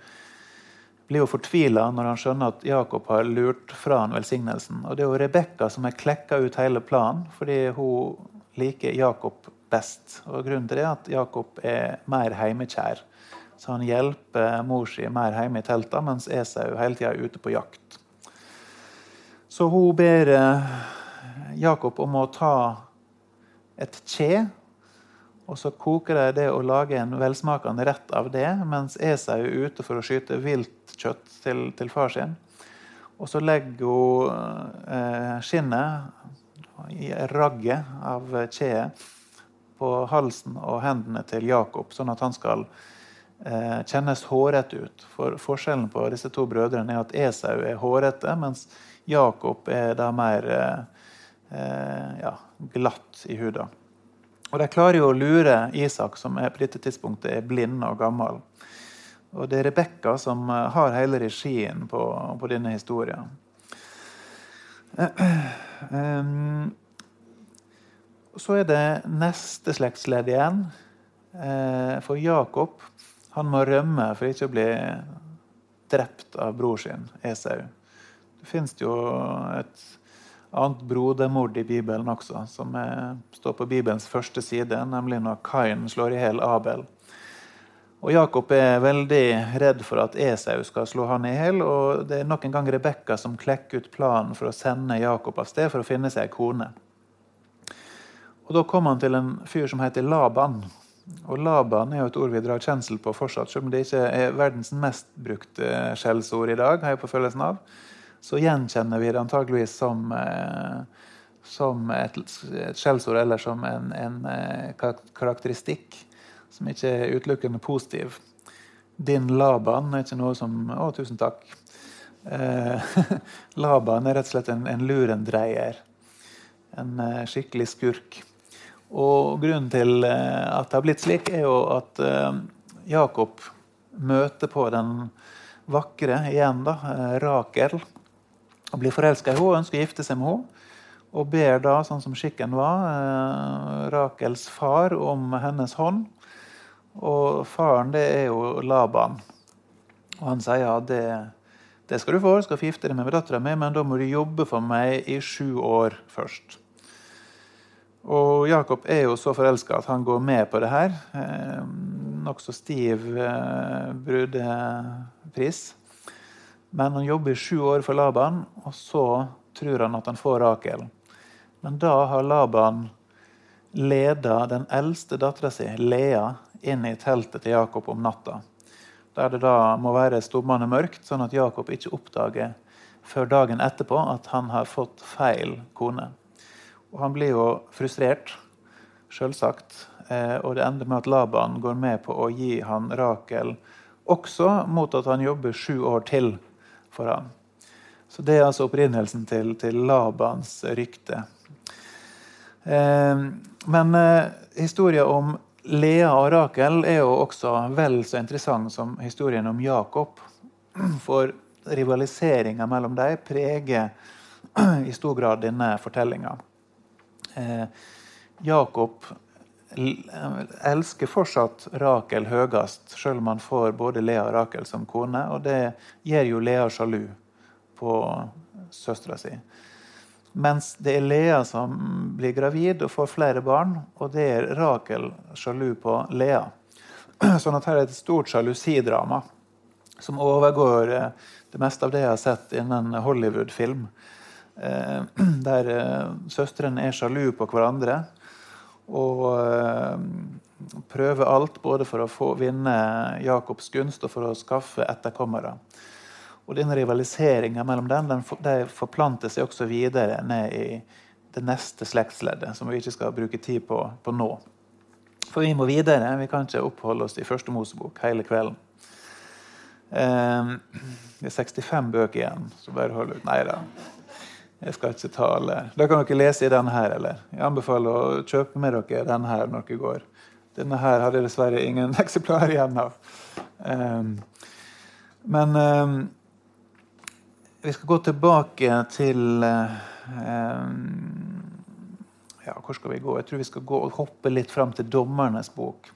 blir jo fortvila når han skjønner at Jakob har lurt fra han velsignelsen. Og Det er jo Rebekka som har klekka ut hele planen, fordi hun liker Jakob best. Og Grunnen til det er at Jakob er mer heimekjær. Så han hjelper mor si mer hjemme i telta, mens Esau hele tida er ute på jakt. Så hun ber eh, Jakob om å ta et kje Og så koker de det og lager en velsmakende rett av det, mens Esau er ute for å skyte viltkjøtt til, til far sin. Og så legger hun eh, skinnet i ragget av kjeet på halsen og hendene til Jakob, sånn at han skal eh, kjennes hårete ut. For Forskjellen på disse to brødrene er at Esau er hårete, mens Jakob er da mer eh, ja, glatt i huden. Og De klarer jo å lure Isak, som er, på dette tidspunktet er blind og gammel. Og Det er Rebekka som eh, har hele regien på, på denne historien. Um, så er det neste slektsledd igjen. Eh, for Jakob han må rømme for ikke å bli drept av bror sin, Esau. Det fins jo et annet brodermord i Bibelen også, som er, står på Bibelens første side, nemlig når Kain slår i hjel Abel. Og Jakob er veldig redd for at Esau skal slå han i hjel. Og det er nok en gang Rebekka som klekker ut planen for å sende Jakob av sted for å finne seg ei kone. Og Da kom han til en fyr som heter Laban. Og Laban er jo et ord vi drar kjensel på fortsatt, selv om det ikke er verdens mest brukte skjellsord i dag. har jeg på følelsen av så gjenkjenner vi det antageligvis som, eh, som et, et skjellsord eller som en, en, eh, karakteristikk som ikke er utelukkende positiv. Din Laban er ikke noe som Å, tusen takk. Eh, Laban er rett og slett en, en lurendreier. En skikkelig skurk. Og grunnen til at det har blitt slik, er jo at Jakob møter på den vakre igjen, da, Rakel og blir forelska i henne og ønsker å gifte seg med henne. Og ber da, sånn som skikken var, eh, Rakels far om hennes hånd. Og faren, det er jo Laban. Og han sier ja, det, det skal du få, du skal få gifte deg med dattera mi, men da må du jobbe for meg i sju år først. Og Jakob er jo så forelska at han går med på det her. Eh, Nokså stiv eh, brudepris. Men han jobber i sju år for Laban, og så tror han at han får Rakel. Men da har Laban leda den eldste dattera si, Lea, inn i teltet til Jakob om natta. Der det da må være stummende mørkt, sånn at Jakob ikke oppdager før dagen etterpå at han har fått feil kone. Og Han blir jo frustrert, selvsagt. Eh, og det ender med at Laban går med på å gi han Rakel også mot at han jobber sju år til for ham. Så Det er altså opprinnelsen til, til Labans rykte. Eh, men eh, historien om Lea og Rakel er jo også vel så interessant som historien om Jakob. For rivaliseringa mellom dem preger i stor grad denne fortellinga. Eh, Jakob elsker fortsatt Rakel høyest, selv om han får både Lea og Rakel som kone. Og det gjør jo Lea sjalu på søstera si. Mens det er Lea som blir gravid og får flere barn, og det er Rakel sjalu på Lea. Sånn at her er et stort sjalusidrama som overgår eh, det meste av det jeg har sett innen Hollywood-film. Eh, der eh, søstrene er sjalu på hverandre og eh, prøve alt, både for å få vinne Jakobs gunst og for å skaffe etterkommere. Og den Rivaliseringa mellom dem den, de forplanter seg også videre ned i det neste slektsleddet, som vi ikke skal bruke tid på, på nå. For vi må videre. Vi kan ikke oppholde oss i Første Mosebok hele kvelden. Eh, det er 65 bøker igjen, så bare hold ut. Nei da. Jeg skal ikke tale. Da kan dere lese i denne her, eller? Jeg anbefaler å kjøpe med dere denne her når dere går. Denne her hadde jeg dessverre ingen eksemplar igjen av. Um, men um, vi skal gå tilbake til um, Ja, hvor skal vi gå? Jeg tror vi skal gå og hoppe litt fram til Dommernes bok.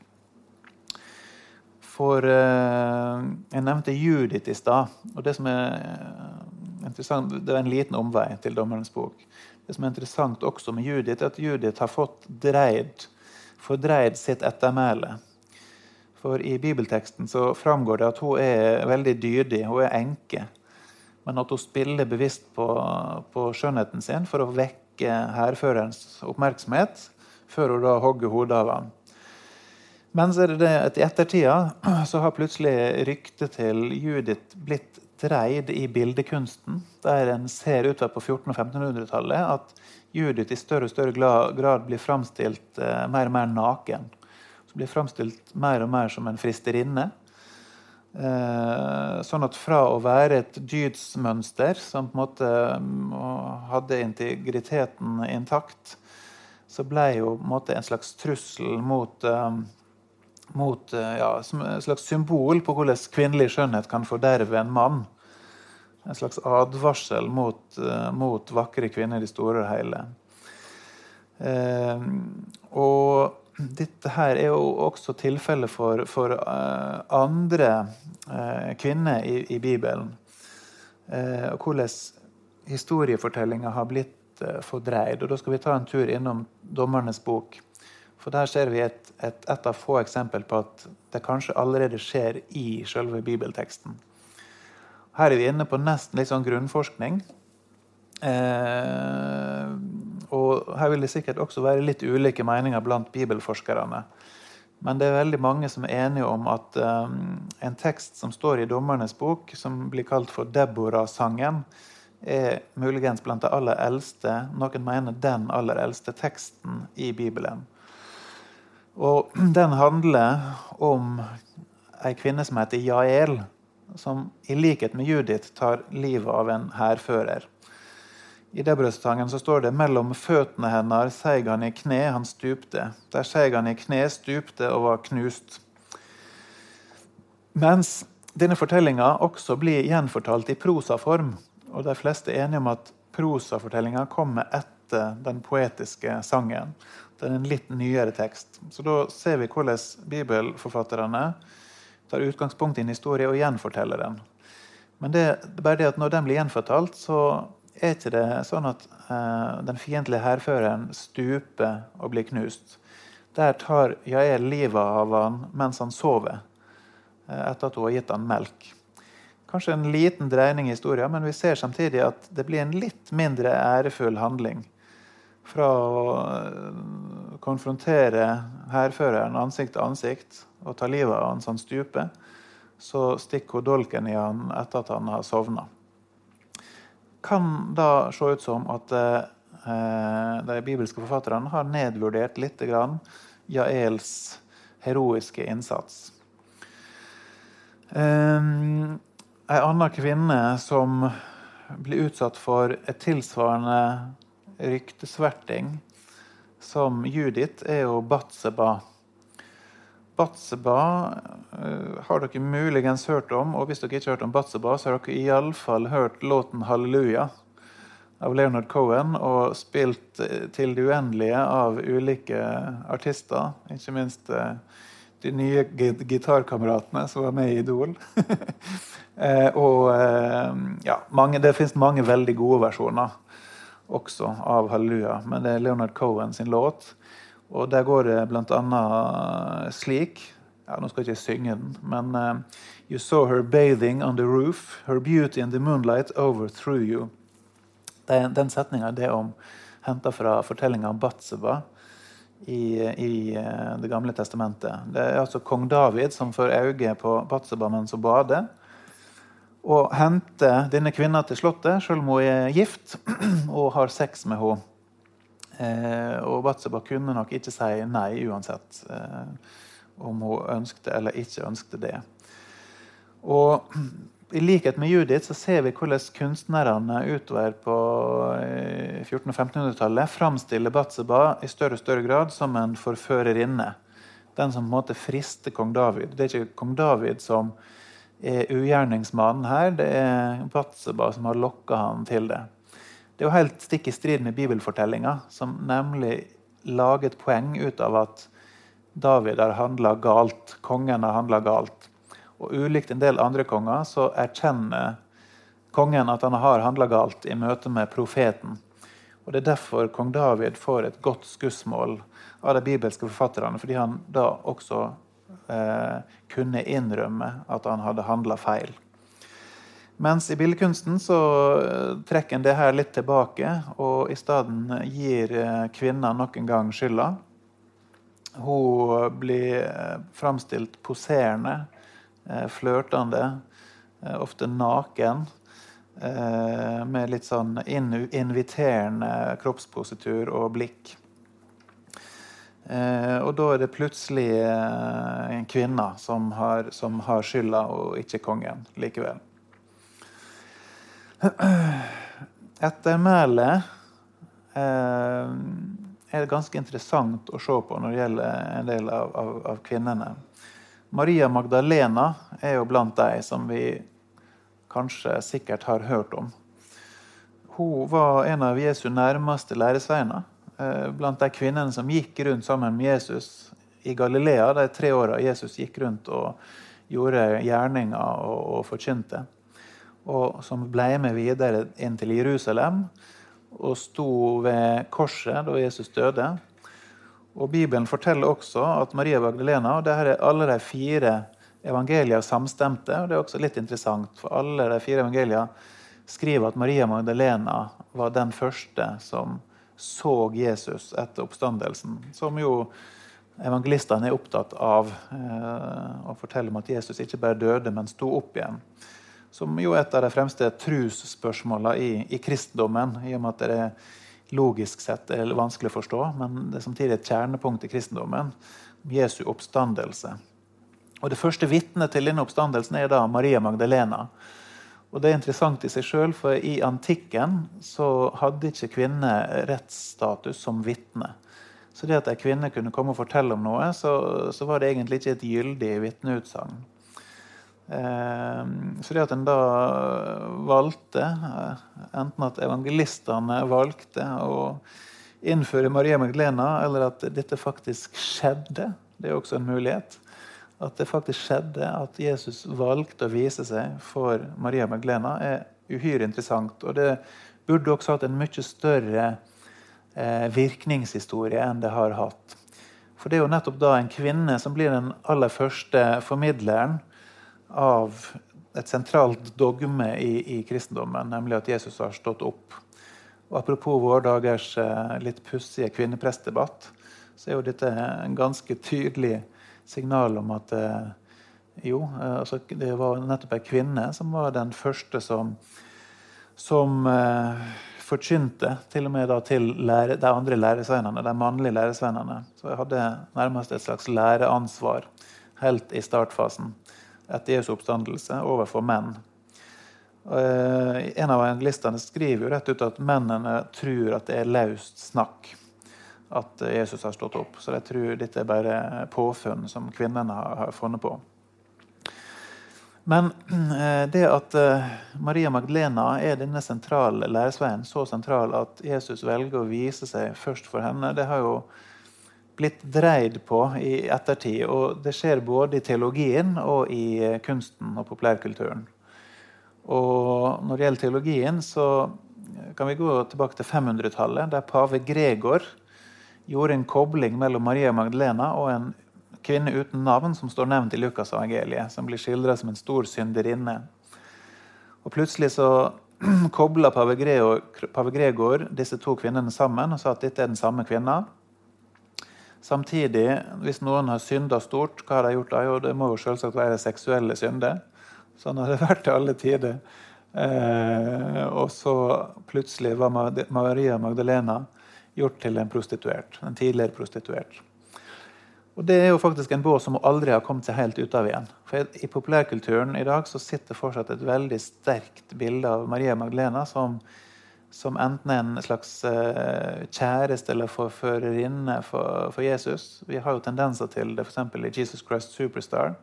For uh, jeg nevnte Judith i stad. Og det som er interessant, Det er en liten omvei til Dommerens bok. Det som er interessant også med Judith, er at Judith har fått dreid, fordreid sitt ettermæle. For i bibelteksten så framgår det at hun er veldig dydig, hun er enke. Men at hun spiller bevisst på, på skjønnheten sin for å vekke hærførerens oppmerksomhet før hun da hogger hodet av ham. Men så er det det at i ettertida så har plutselig ryktet til Judith blitt dreid i bildekunsten, der en ser utover på 1400- og 1500-tallet at Judith i større og større grad blir framstilt eh, mer og mer naken. Så blir framstilt mer og mer som en fristerinne. Eh, sånn at fra å være et dydsmønster som på en måte mm, hadde integriteten intakt, så ble jo en en slags trussel mot, eh, mot eh, ja, som et slags symbol på hvordan kvinnelig skjønnhet kan forderve en mann. En slags advarsel mot, eh, mot vakre kvinner i store og hele. Eh, og dette her er jo også tilfellet for, for uh, andre uh, kvinner i, i Bibelen. Uh, og hvordan historiefortellinga har blitt fordreid. Og Da skal vi ta en tur innom Dommernes bok. For Der ser vi et, et, et av få eksempel på at det kanskje allerede skjer i selve bibelteksten. Her er vi inne på nesten litt sånn grunnforskning. Eh, og her vil det sikkert også være litt ulike meninger blant bibelforskerne. Men det er veldig mange som er enige om at eh, en tekst som står i Dommernes bok, som blir kalt for Deborah-sangen, er muligens blant de aller eldste, noen mener den aller eldste teksten i Bibelen. Og den handler om ei kvinne som heter Jael, som i likhet med Judith tar livet av en hærfører. I Debrødstangen står det mellom føttene hennes seig han i kne, han stupte. Der seig han i kne, stupte og var knust. Mens denne fortellinga også blir gjenfortalt i prosaform. Og de fleste er enige om at prosafortellinga kommer etter den poetiske sangen. Det er en litt nyere tekst. Så da ser vi hvordan bibelforfatterne tar utgangspunkt i en historie og gjenforteller den. Men det, det er bare det at når den blir gjenfortalt, så er ikke det sånn at eh, den fiendtlige hærføreren stuper og blir knust. Der tar Jael livet av han mens han sover, uh, etter at hun har gitt han melk. Kanskje en liten dreining i historien, men vi ser samtidig at det blir en litt mindre ærefull handling. Fra å uh, konfrontere hærføreren ansikt til ansikt og ta livet av han så han stuper, så stikker hun dolken i han etter at han har sovna kan da se ut som at eh, de bibelske forfatterne har nedvurdert litt grann Jaels heroiske innsats. Um, ei anna kvinne som blir utsatt for et tilsvarende ryktesverting som Judith, er jo Batseba. Batseba uh, har dere muligens hørt om, og hvis dere ikke har hørt om Batseba, så har dere iallfall hørt låten 'Halleluja' av Leonard Cohen, og spilt uh, til det uendelige av ulike artister. Ikke minst uh, de nye gitarkameratene som var med i Idol. og ja, mange, det fins mange veldig gode versjoner også av 'Halleluja', men det er Leonard Cohen sin låt. Og der går det bl.a. slik ja, Nå skal jeg ikke synge den, men uh, You saw her bathing on the roof, her beauty in the moonlight overthrew you. Den, den setninga er om henta fra fortellinga om Batseba i, i uh, Det gamle testamentet. Det er altså kong David som får øye på Batseba mens hun bader. Og henter denne kvinna til slottet, selv om hun er gift, og har sex med henne. Eh, og Batseba kunne nok ikke si nei uansett eh, om hun ønskte eller ikke ønskte det. Og i likhet med Judith så ser vi hvordan kunstnerne utover på 1400- og 1500-tallet framstiller Batseba i større og større grad som en forførerinne. Den som på en måte frister kong David. Det er ikke kong David som ugjerningsmannen her, det er Batseba som har lokka han til det. Det er jo helt stikk i strid med bibelfortellinga, som nemlig lager et poeng ut av at David har handla galt. Kongen har handla galt. Og ulikt en del andre konger så erkjenner kongen at han har handla galt i møte med profeten. Og Det er derfor kong David får et godt skussmål av de bibelske forfatterne, fordi han da også kunne innrømme at han hadde handla feil. Mens i billedkunsten så eh, trekker en det her litt tilbake, og i stedet gir kvinna kvinner nok en gang skylda. Hun blir eh, framstilt poserende, eh, flørtende, eh, ofte naken. Med litt sånn inviterende kroppspositur og blikk. Og da er det plutselig en kvinne som har, som har skylda, og ikke kongen likevel. Ettermælet eh, er ganske interessant å se på når det gjelder en del av, av, av kvinnene. Maria Magdalena er jo blant de som vi kanskje sikkert har hørt om. Hun var en av Jesu nærmeste læresveiner. Eh, blant de kvinnene som gikk rundt sammen med Jesus i Galilea de tre åra Jesus gikk rundt og gjorde gjerninger og, og forkynte. Og som ble med videre inn til Jerusalem og sto ved korset da Jesus døde. Og Bibelen forteller også at Maria Magdalena og det her er alle de fire evangeliene samstemte. og Det er også litt interessant, for alle de fire evangeliene skriver at Maria Magdalena var den første som så Jesus etter oppstandelsen. Som jo evangelistene er opptatt av eh, å fortelle om at Jesus ikke bare døde, men sto opp igjen som jo er et av de fremste trosspørsmålene i, i, kristendommen. I og med at det logisk sett er vanskelig å forstå, men det er samtidig et kjernepunkt i kristendommen. Jesu oppstandelse. Og Det første vitnet til denne oppstandelsen er da Maria Magdalena. Og Det er interessant i seg sjøl, for i antikken så hadde ikke kvinner rettsstatus som vitne. Så det at ei kvinne kunne komme og fortelle om noe, så, så var det egentlig ikke et gyldig vitneutsagn. Ehm, så det at en da valgte, enten at evangelistene valgte å innføre Maria Magdalena, eller at dette faktisk skjedde, det er også en mulighet. At det faktisk skjedde at Jesus valgte å vise seg for Maria Maglena, er uhyre interessant. Og det burde også hatt en mye større eh, virkningshistorie enn det har hatt. For det er jo nettopp da en kvinne som blir den aller første formidleren av et sentralt dogme i, i, kristendommen, nemlig at Jesus har stått opp. Og Apropos våre dagers eh, litt pussige kvinneprestdebatt, så er jo dette en ganske tydelig signal om at eh, jo, eh, altså, det var nettopp ei kvinne som var den første som, som eh, forkynte til og med da til lære, de andre læresveinene, de mannlige læresveinene. Så jeg hadde nærmest et slags læreansvar helt i startfasen etter Jesu oppstandelse overfor menn. Eh, en av evangelistene skriver jo rett ut at mennene tror at det er løst snakk at Jesus har stått opp. Så jeg tror dette er bare påfunn som kvinnene har funnet på. Men eh, det at eh, Maria Magdalena er denne sentrale læresveien, så sentral at Jesus velger å vise seg først for henne, det har jo blitt dreid på i ettertid. Og det skjer både i teologien og i eh, kunsten og populærkulturen. Og når det gjelder teologien, så kan vi gå tilbake til 500-tallet, der pave Gregor gjorde en kobling mellom Maria Magdalena og en kvinne uten navn som står nevnt i Lukas' evangeliet, som blir skildra som en stor synderinne. Og Plutselig så kobla pave Gregor, disse to kvinnene sammen og sa at dette er den samme kvinna. Samtidig, hvis noen har synda stort, hva har de gjort da? Jo, det må jo selvsagt være seksuelle synder. Sånn har det vært til alle tider. Eh, og så plutselig var Maria Magdalena gjort til en prostituert. En tidligere prostituert. Og Det er jo faktisk en båt som hun aldri har kommet seg helt ut av igjen. For I populærkulturen i dag så sitter fortsatt et veldig sterkt bilde av Maria Magdalena som som enten en slags uh, kjæreste eller forførerinne for, for, Jesus. Vi har jo tendenser til det f.eks. i Jesus Christ Superstar.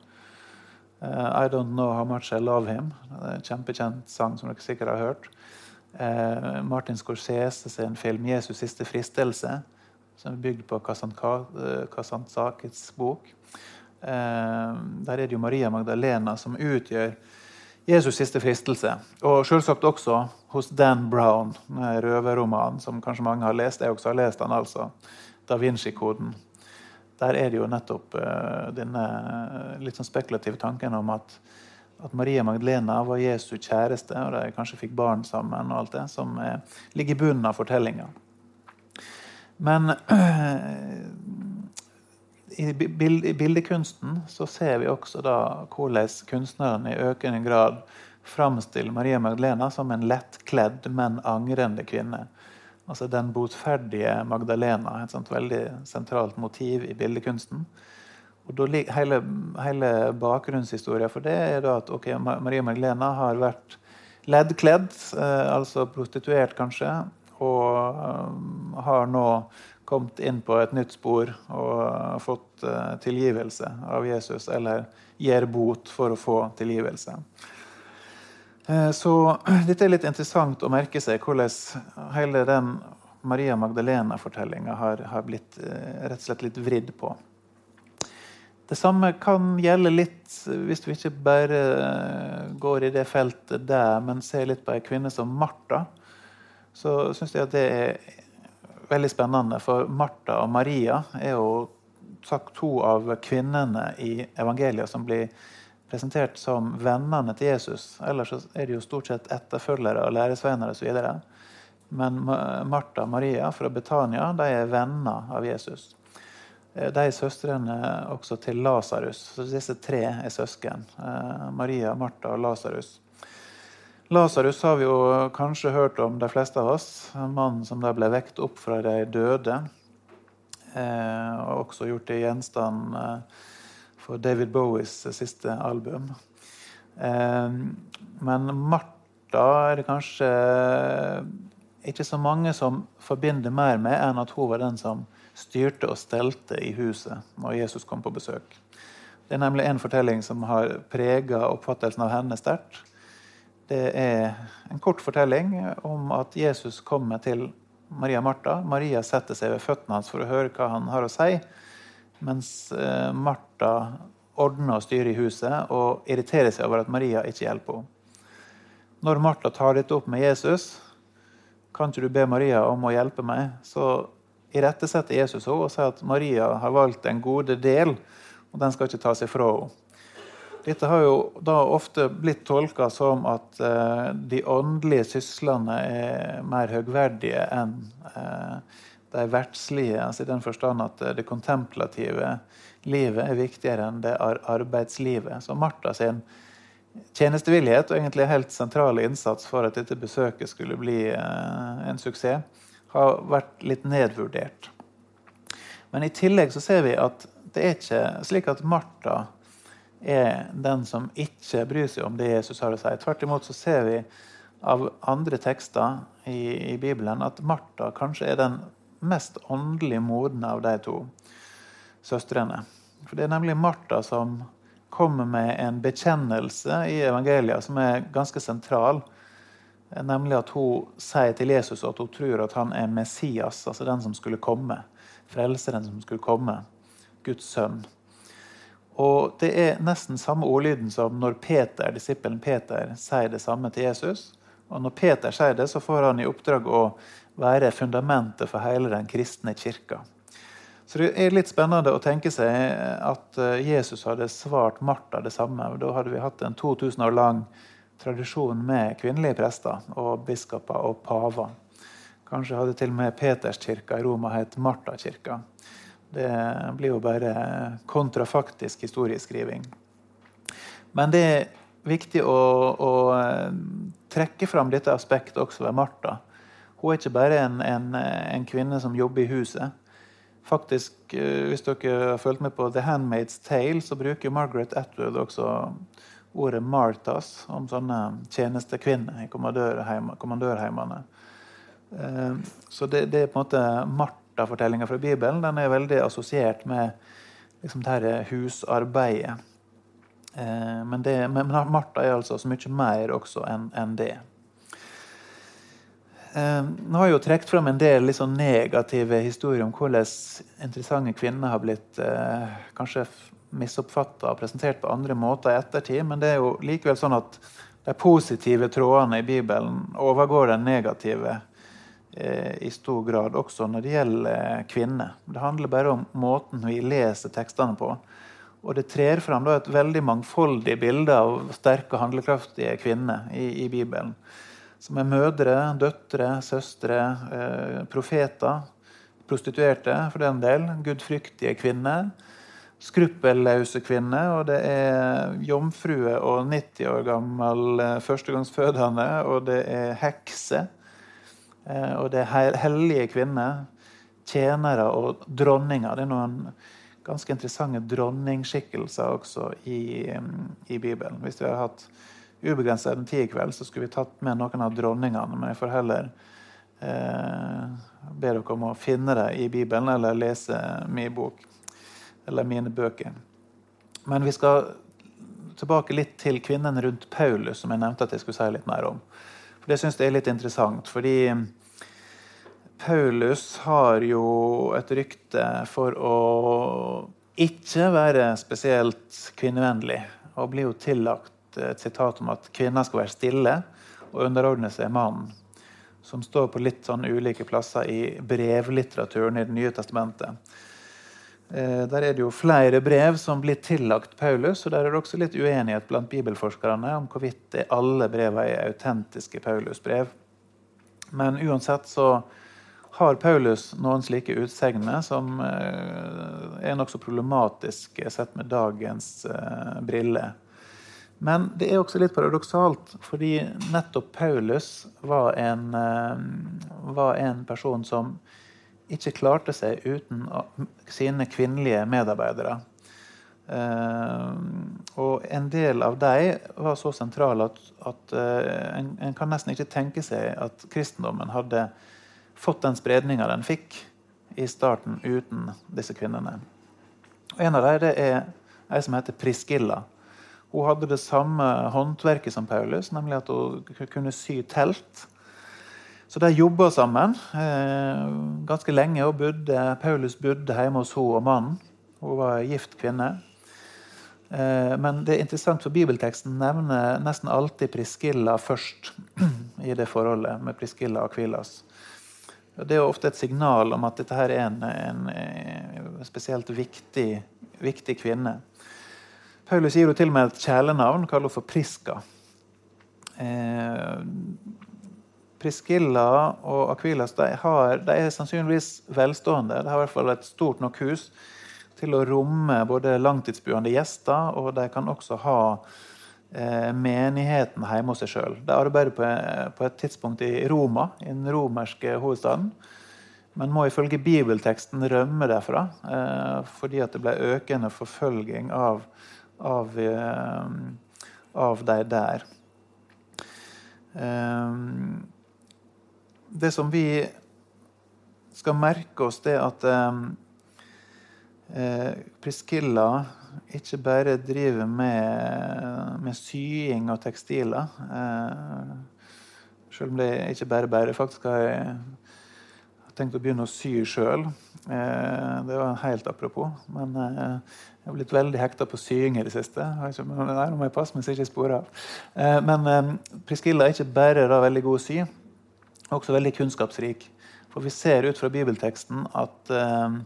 Uh, I Don't Know How Much I Love Him. En kjempekjent sang som dere sikkert har hørt. Uh, Martin Scorsese sin film 'Jesus siste fristelse', som er bygd på Kasantzakis bok. der er det jo Maria Magdalena som utgjør Jesus' siste fristelse. Og selvsagt også hos Dan Brown, røverromanen som kanskje mange har lest. Jeg også har lest den, altså. Da Vinci-koden. Der er det jo nettopp uh, denne litt sånn spekulative tanken om at, at, Maria Magdalena var Jesu kjæreste, og de kanskje fikk barn sammen, og alt det, som uh, ligger i bunnen av fortellinga. Men i bildekunsten så ser vi også da hvordan kunstnerne i økende grad framstiller Maria Magdalena som en lettkledd, men angrende kvinne. Altså Den botferdige Magdalena, et veldig sentralt motiv i bildekunsten. Og da hele, hele bakgrunnshistoria for det er da at okay, Maria Magdalena har vært leddkledd, eh, altså prostituert kanskje, og um, har nå kommet inn på et nytt spor og fått uh, tilgivelse av Jesus, eller gir bot for å få tilgivelse. Uh, så dette er litt interessant å merke seg hvordan hele den Maria Magdalena-fortellinga har, har, blitt rett og slett litt vridd på. Det samme kan gjelde litt hvis du ikke bare går i det feltet der, men ser litt på ei kvinne som Martha. Så syns jeg at det er veldig spennende. For Martha og Maria er jo sagt to av kvinnene i evangeliet som blir presentert som vennene til Jesus. Ellers er de jo stort sett etterfølgere og læresvenner osv. Men Martha og Maria fra Betania de er venner av Jesus. Eh, de søstrene også til Lasarus. Så disse tre er søsken. Eh, Maria, Martha og Lasarus. Lasarus har vi jo kanskje hørt om, de fleste av oss. En mann som da ble vekt opp fra de døde. Eh, og også gjort til gjenstand for David Bowies siste album. Men Martha er det kanskje ikke så mange som forbinder mer med enn at hun var den som styrte og stelte i huset når Jesus kom på besøk. Det er nemlig en fortelling som har prega oppfattelsen av henne sterkt. Det er en kort fortelling om at Jesus kommer til Maria Martha. Maria setter seg ved føttene hans for å høre hva han har å si, mens eh, Martha ordner og styrer i huset og irriterer seg over at Maria ikke hjelper henne. Når Martha tar dette opp med Jesus, kan ikke du be Maria om å hjelpe meg, så irettesetter Jesus henne og sier at Maria har valgt en gode del, og den skal ikke tas ifra henne. Dette har jo da ofte blitt tolka som at eh, de åndelige syslene er mer høgverdige enn eh, de verdslige. Altså I den forstand at det kontemplative livet er viktigere enn det arbeidslivet. Så Martha sin tjenestevillighet og egentlig helt sentrale innsats for at dette besøket skulle bli eh, en suksess, har vært litt nedvurdert. Men i tillegg så ser vi at det er ikke slik at Martha er den som ikke bryr seg om det Jesus har å si. Tvert imot så ser vi av andre tekster i, i Bibelen at Martha kanskje er den mest åndelig modne av de to søstrene. For Det er nemlig Martha som kommer med en bekjennelse i evangeliet som er ganske sentral. Nemlig at hun sier til Jesus at hun tror at han er Messias, altså den som skulle komme. Frelseren som skulle komme. Guds sønn. Og Det er nesten samme ordlyden som når Peter, disippelen Peter sier det samme til Jesus. Og Når Peter sier det, så får han i oppdrag å være fundamentet for hele den kristne kirka. Så Det er litt spennende å tenke seg at eh, Jesus hadde svart Martha det samme. Da hadde vi hatt en 2000 år lang tradisjon med kvinnelige prester og biskoper og paver. Kanskje hadde til og med Peterskirka i Roma hett Martakirka. Det blir jo bare kontrafaktisk historieskriving. Men det er viktig å, å eh, trekke fram dette aspektet også ved Martha. Hun er ikke bare en, en, en, kvinne som jobber i huset. Faktisk, eh, Hvis dere har fulgt med på The Handmaid's Tale, så bruker Margaret Atwood også ordet 'Marthas' om sånne tjenestekvinner i kommandørheimene. Eh, så det, det, er på en måte Martha Martha-fortellinga fra Bibelen den er veldig assosiert med liksom, dette husarbeidet. Eh, men, det, men Martha er altså så mye mer også enn en det. Eh, nå har jeg jo trukket frem en del liksom negative historier om hvordan interessante kvinner har blitt eh, kanskje misoppfatta og presentert på andre måter i ettertid, men det er jo likevel sånn at de positive trådene i Bibelen overgår den negative Eh, i stor grad også når det gjelder eh, kvinner. Det handler bare om måten vi leser tekstene på. Og det trer fram et veldig mangfoldig bilde av sterke, handlekraftige kvinner i, i Bibelen. Som er mødre, døtre, søstre, eh, profeter, prostituerte for den del, gudfryktige kvinner. Skruppelløse kvinne, og det er jomfrue og 90 år gammel eh, førstegangsfødende, og det er hekse. Eh, og det er hellige kvinner, tjenere og dronninger. Det er noen ganske interessante dronningskikkelser også i, i Bibelen. Hvis vi hadde hatt ubegrensa tid i kveld, så skulle vi tatt med noen av dronningene. Men jeg får heller eh, be dere om å finne det i Bibelen eller lese min bok. Eller mine bøker. Men vi skal tilbake litt til kvinnen rundt Paulus, som jeg nevnte at jeg skulle si litt mer om. For Det syns jeg er litt interessant. fordi Paulus har jo et rykte for å ikke være spesielt kvinnevennlig. Og blir jo tillagt et sitat om at kvinner skal være stille og underordne seg mannen. Som står på litt sånn ulike plasser i brevlitteraturen i Det nye testamentet. Eh, der er det jo flere brev som blir tillagt Paulus, og der er det også litt uenighet blant bibelforskerne om hvorvidt alle brevene er autentiske Paulus-brev. Men uansett så har Paulus noen slike utsegner som eh, er nokså problematiske sett med dagens eh, briller. Men det er også litt paradoksalt, fordi nettopp Paulus var en, var en person som ikke klarte seg uten sine kvinnelige medarbeidere. og en del av dem var så sentrale at, at en, en, kan nesten ikke tenke seg at kristendommen hadde fått den spredninga den fikk i starten uten disse kvinnene. En av dem er ei som heter Priskilla. Hun hadde det samme håndverket som Paulus, nemlig at hun kunne sy telt. Så de jobba sammen eh, ganske lenge. og bodde, Paulus bodde hjemme hos henne og mannen. Hun var gift kvinne. Eh, men det er interessant, for bibelteksten nevner nesten alltid Priskilla først i det forholdet med Priskilla og Kvilas. Det er ofte et signal om at dette her er en, en, en spesielt viktig, viktig, kvinne. Paulus gir jo til og med et kjælenavn, kaller henne for Priska. Eh, Priskilla og Akvilas de, har, de, er sannsynligvis velstående. De har i hvert fall et stort nok hus til å romme både langtidsbuende gjester, og de kan også ha Eh, menigheten hjemme hos seg sjøl. De arbeider på, på, et tidspunkt i Roma, i den romerske hovedstaden. Men må ifølge bibelteksten rømme derfra eh, fordi det ble økende forfølging av, av, eh, av de der. Eh, det som vi skal merke oss, det at eh, eh, Priskilla ikke bare driver med, med sying og tekstiler. Eh, selv om det ikke bare bare. Faktisk har jeg tenkt å begynne å sy sjøl. Eh, det var helt apropos. Men eh, jeg har blitt veldig hekta på sying i det siste. Ikke, nei, nå må jeg passe meg så jeg ikke sporer av. Eh, men eh, Priskilla er ikke bare da veldig god å sy, også veldig kunnskapsrik. For vi ser ut fra bibelteksten at eh,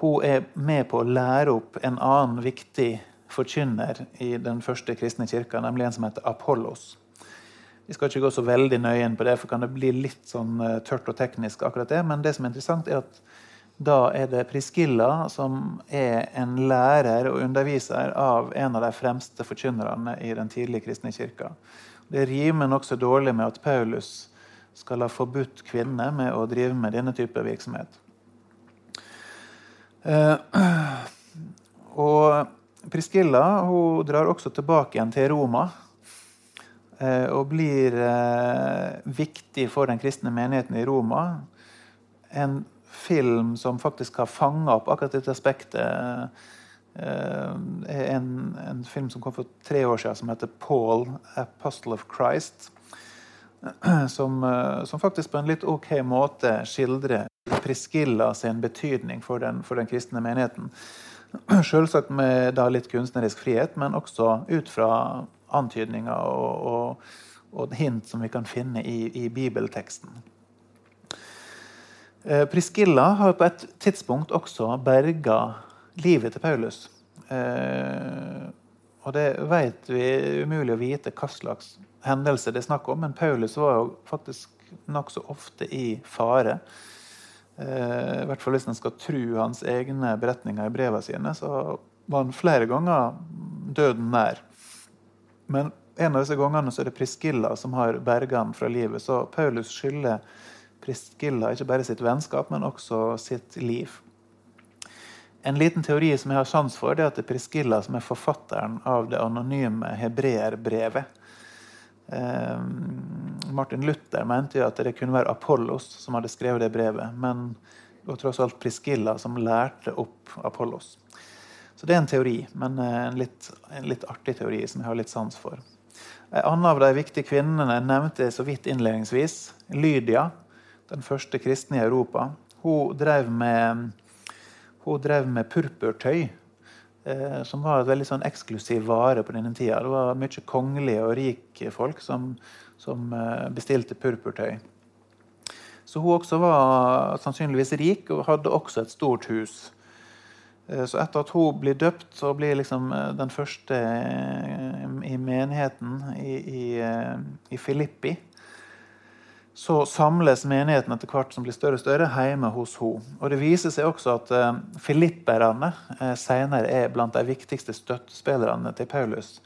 hun er med på å lære opp en annen viktig forkynner i den første kristne kirka, nemlig en som heter Apollos. Vi skal ikke gå så veldig nøye inn på det, for kan det bli litt sånn eh, tørt og teknisk. akkurat det, Men det som er interessant, er at da er det Priskilla som er en lærer og underviser av en av de fremste forkynnerne i den tidlige kristne kirka. Det rimer nokså dårlig med at Paulus skal ha forbudt kvinner med å drive med denne type virksomhet. Eh, og Priscilla hun drar også tilbake igjen til Roma. Eh, og blir eh, viktig for den kristne menigheten i Roma. En film som faktisk har fanga opp akkurat dette aspektet. En, en, film som kom for tre år siden, som heter 'Paul, Apostle of Christ'. Som, som faktisk på en litt ok måte skildrer Priskilla sin betydning for den, for den kristne menigheten. Selvsagt med litt kunstnerisk frihet, men også ut fra antydninger og, og, og hint som vi kan finne i, i bibelteksten. Eh, Priskilla har på et tidspunkt også berga livet til Paulus. Og det vet vi umulig å vite hva slags hendelse det er snakk om, men Paulus var jo faktisk nokså ofte i fare. Eh, I hvert fall hvis en skal tro hans egne beretninger i brevene sine, så var han flere ganger døden nær. Men en av disse gangene så er det Priskilla som har berga han fra livet. Så Paulus skylder Priskilla ikke bare sitt vennskap, men også sitt liv. En liten teori som jeg har sjans for, det er at det er Priscilla som er forfatteren av det anonyme hebreerbrevet. Eh, Martin Luther mente jo at det kunne være Apollos som hadde skrevet det brevet. Men det var tross alt Priscilla som lærte opp Apollos. Så det er en teori, men eh, en litt, en litt artig teori som jeg har litt sans for. En annen av de viktige kvinnene jeg nevnte så vidt innledningsvis, Lydia, den første kristne i Europa. Hun drev med hun drev med purpurtøy, eh, som var et veldig sånn eksklusiv vare på denne tida. Det var mye kongelige og rike folk som, som eh, bestilte purpurtøy. Så hun også var sannsynligvis rik og hadde også et stort hus. Eh, så etter at hun blir døpt så blir liksom eh, den første i menigheten i, i, i Filippi, så samles menigheten etter hvert som blir større og større, hjemme hos henne. Og Det viser seg også at eh, filipperne eh, senere er blant de viktigste støttespillerne til Paulus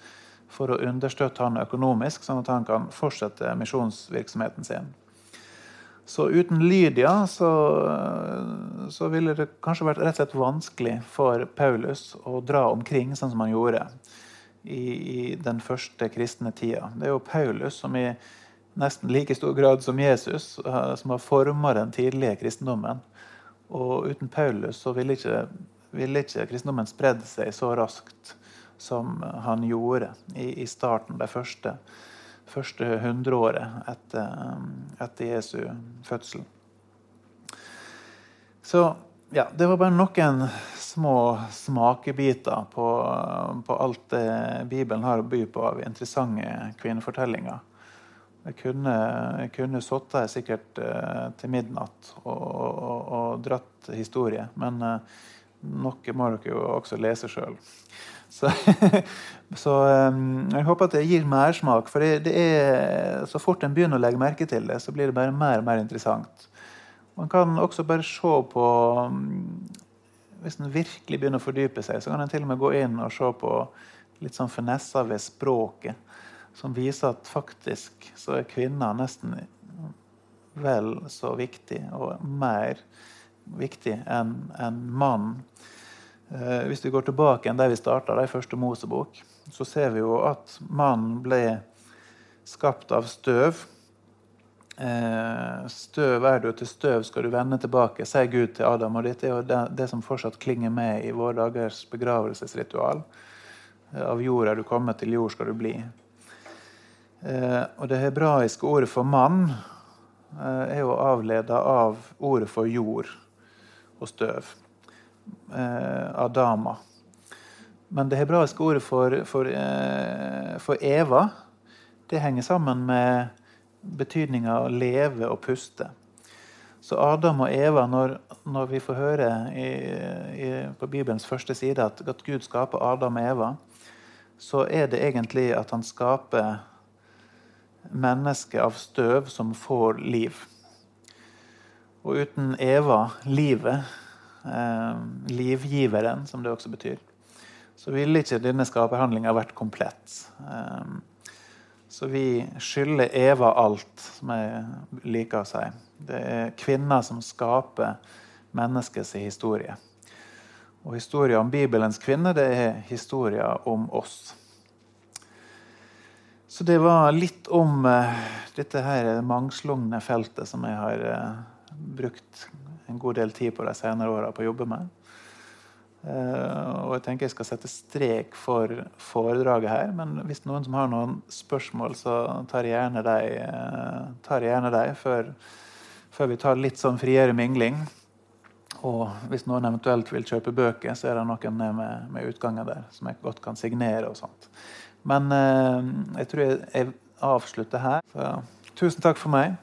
for å understøtte han økonomisk, sånn at han kan fortsette misjonsvirksomheten sin. Så uten Lydia så, så, ville det kanskje vært rett og slett vanskelig for Paulus å dra omkring sånn som han gjorde i, i den første kristne tida. Det er jo Paulus som i nesten like stor grad som Jesus, eh, som har forma den tidlige kristendommen. Og uten Paulus så ville ikke, ville ikke kristendommen spredd seg så raskt som han gjorde i, i starten, det første, første hundreåret etter, etter Jesu fødsel. Så ja, det var bare noen små smakebiter på, på alt det Bibelen har å by på av interessante kvinnefortellinger. Jeg kunne, jeg kunne sittet her sikkert uh, til midnatt og, og, og, dratt historie, men uh, noe må dere jo også lese sjøl. Så, så um, jeg håper at det gir mersmak. For det, det, er, så fort en begynner å legge merke til det, så blir det bare mer og mer interessant. Man kan også bare se på um, Hvis en virkelig begynner å fordype seg, så kan en til og med gå inn og se på litt sånn finesser ved språket som viser at faktisk så er kvinner nesten vel så viktig og mer viktig enn en mann. Eh, hvis vi går tilbake enn der vi starta, i første Mosebok, så ser vi jo at mannen ble skapt av støv. Eh, støv er du, til støv skal du vende tilbake, sier Gud til Adam. Og dette er jo det, det som fortsatt klinger med i våre dagers begravelsesritual. Eh, av jord er du kommet, til jord skal du bli. Eh, og det hebraiske ordet for mann eh, er jo avleda av ordet for jord og støv. Eh, Adama. Men det hebraiske ordet for, for, for Eva det henger sammen med betydninga å leve og puste. Så Adam og Eva, når, når vi får høre i, i, på Bibelens første side at, at Gud skaper Adam og Eva, så er det egentlig at han skaper menneske av støv som får liv. Og uten Eva, livet, eh, livgiveren, som det også betyr, så ville ikke denne skaperhandlinga vært komplett. Eh, så vi skylder Eva alt, som jeg liker å si. Det er kvinner som skaper menneskets historie. Og historien om Bibelens kvinner det er historien om oss. Så det var litt om uh, dette her mangslungne feltet som jeg har uh, brukt en god del tid på de senere åra på å jobbe med. Uh, og jeg tenker jeg skal sette strek for foredraget her. Men hvis noen som har noen spørsmål, så tar gjerne de, tar gjerne de før, før, vi tar litt sånn friere mingling. Og hvis noen eventuelt vil kjøpe bøker, så er det noen med, med utgangen der som jeg godt kan signere. og sånt. Men eh, jeg tror jeg, avslutter her. Så, tusen takk for meg.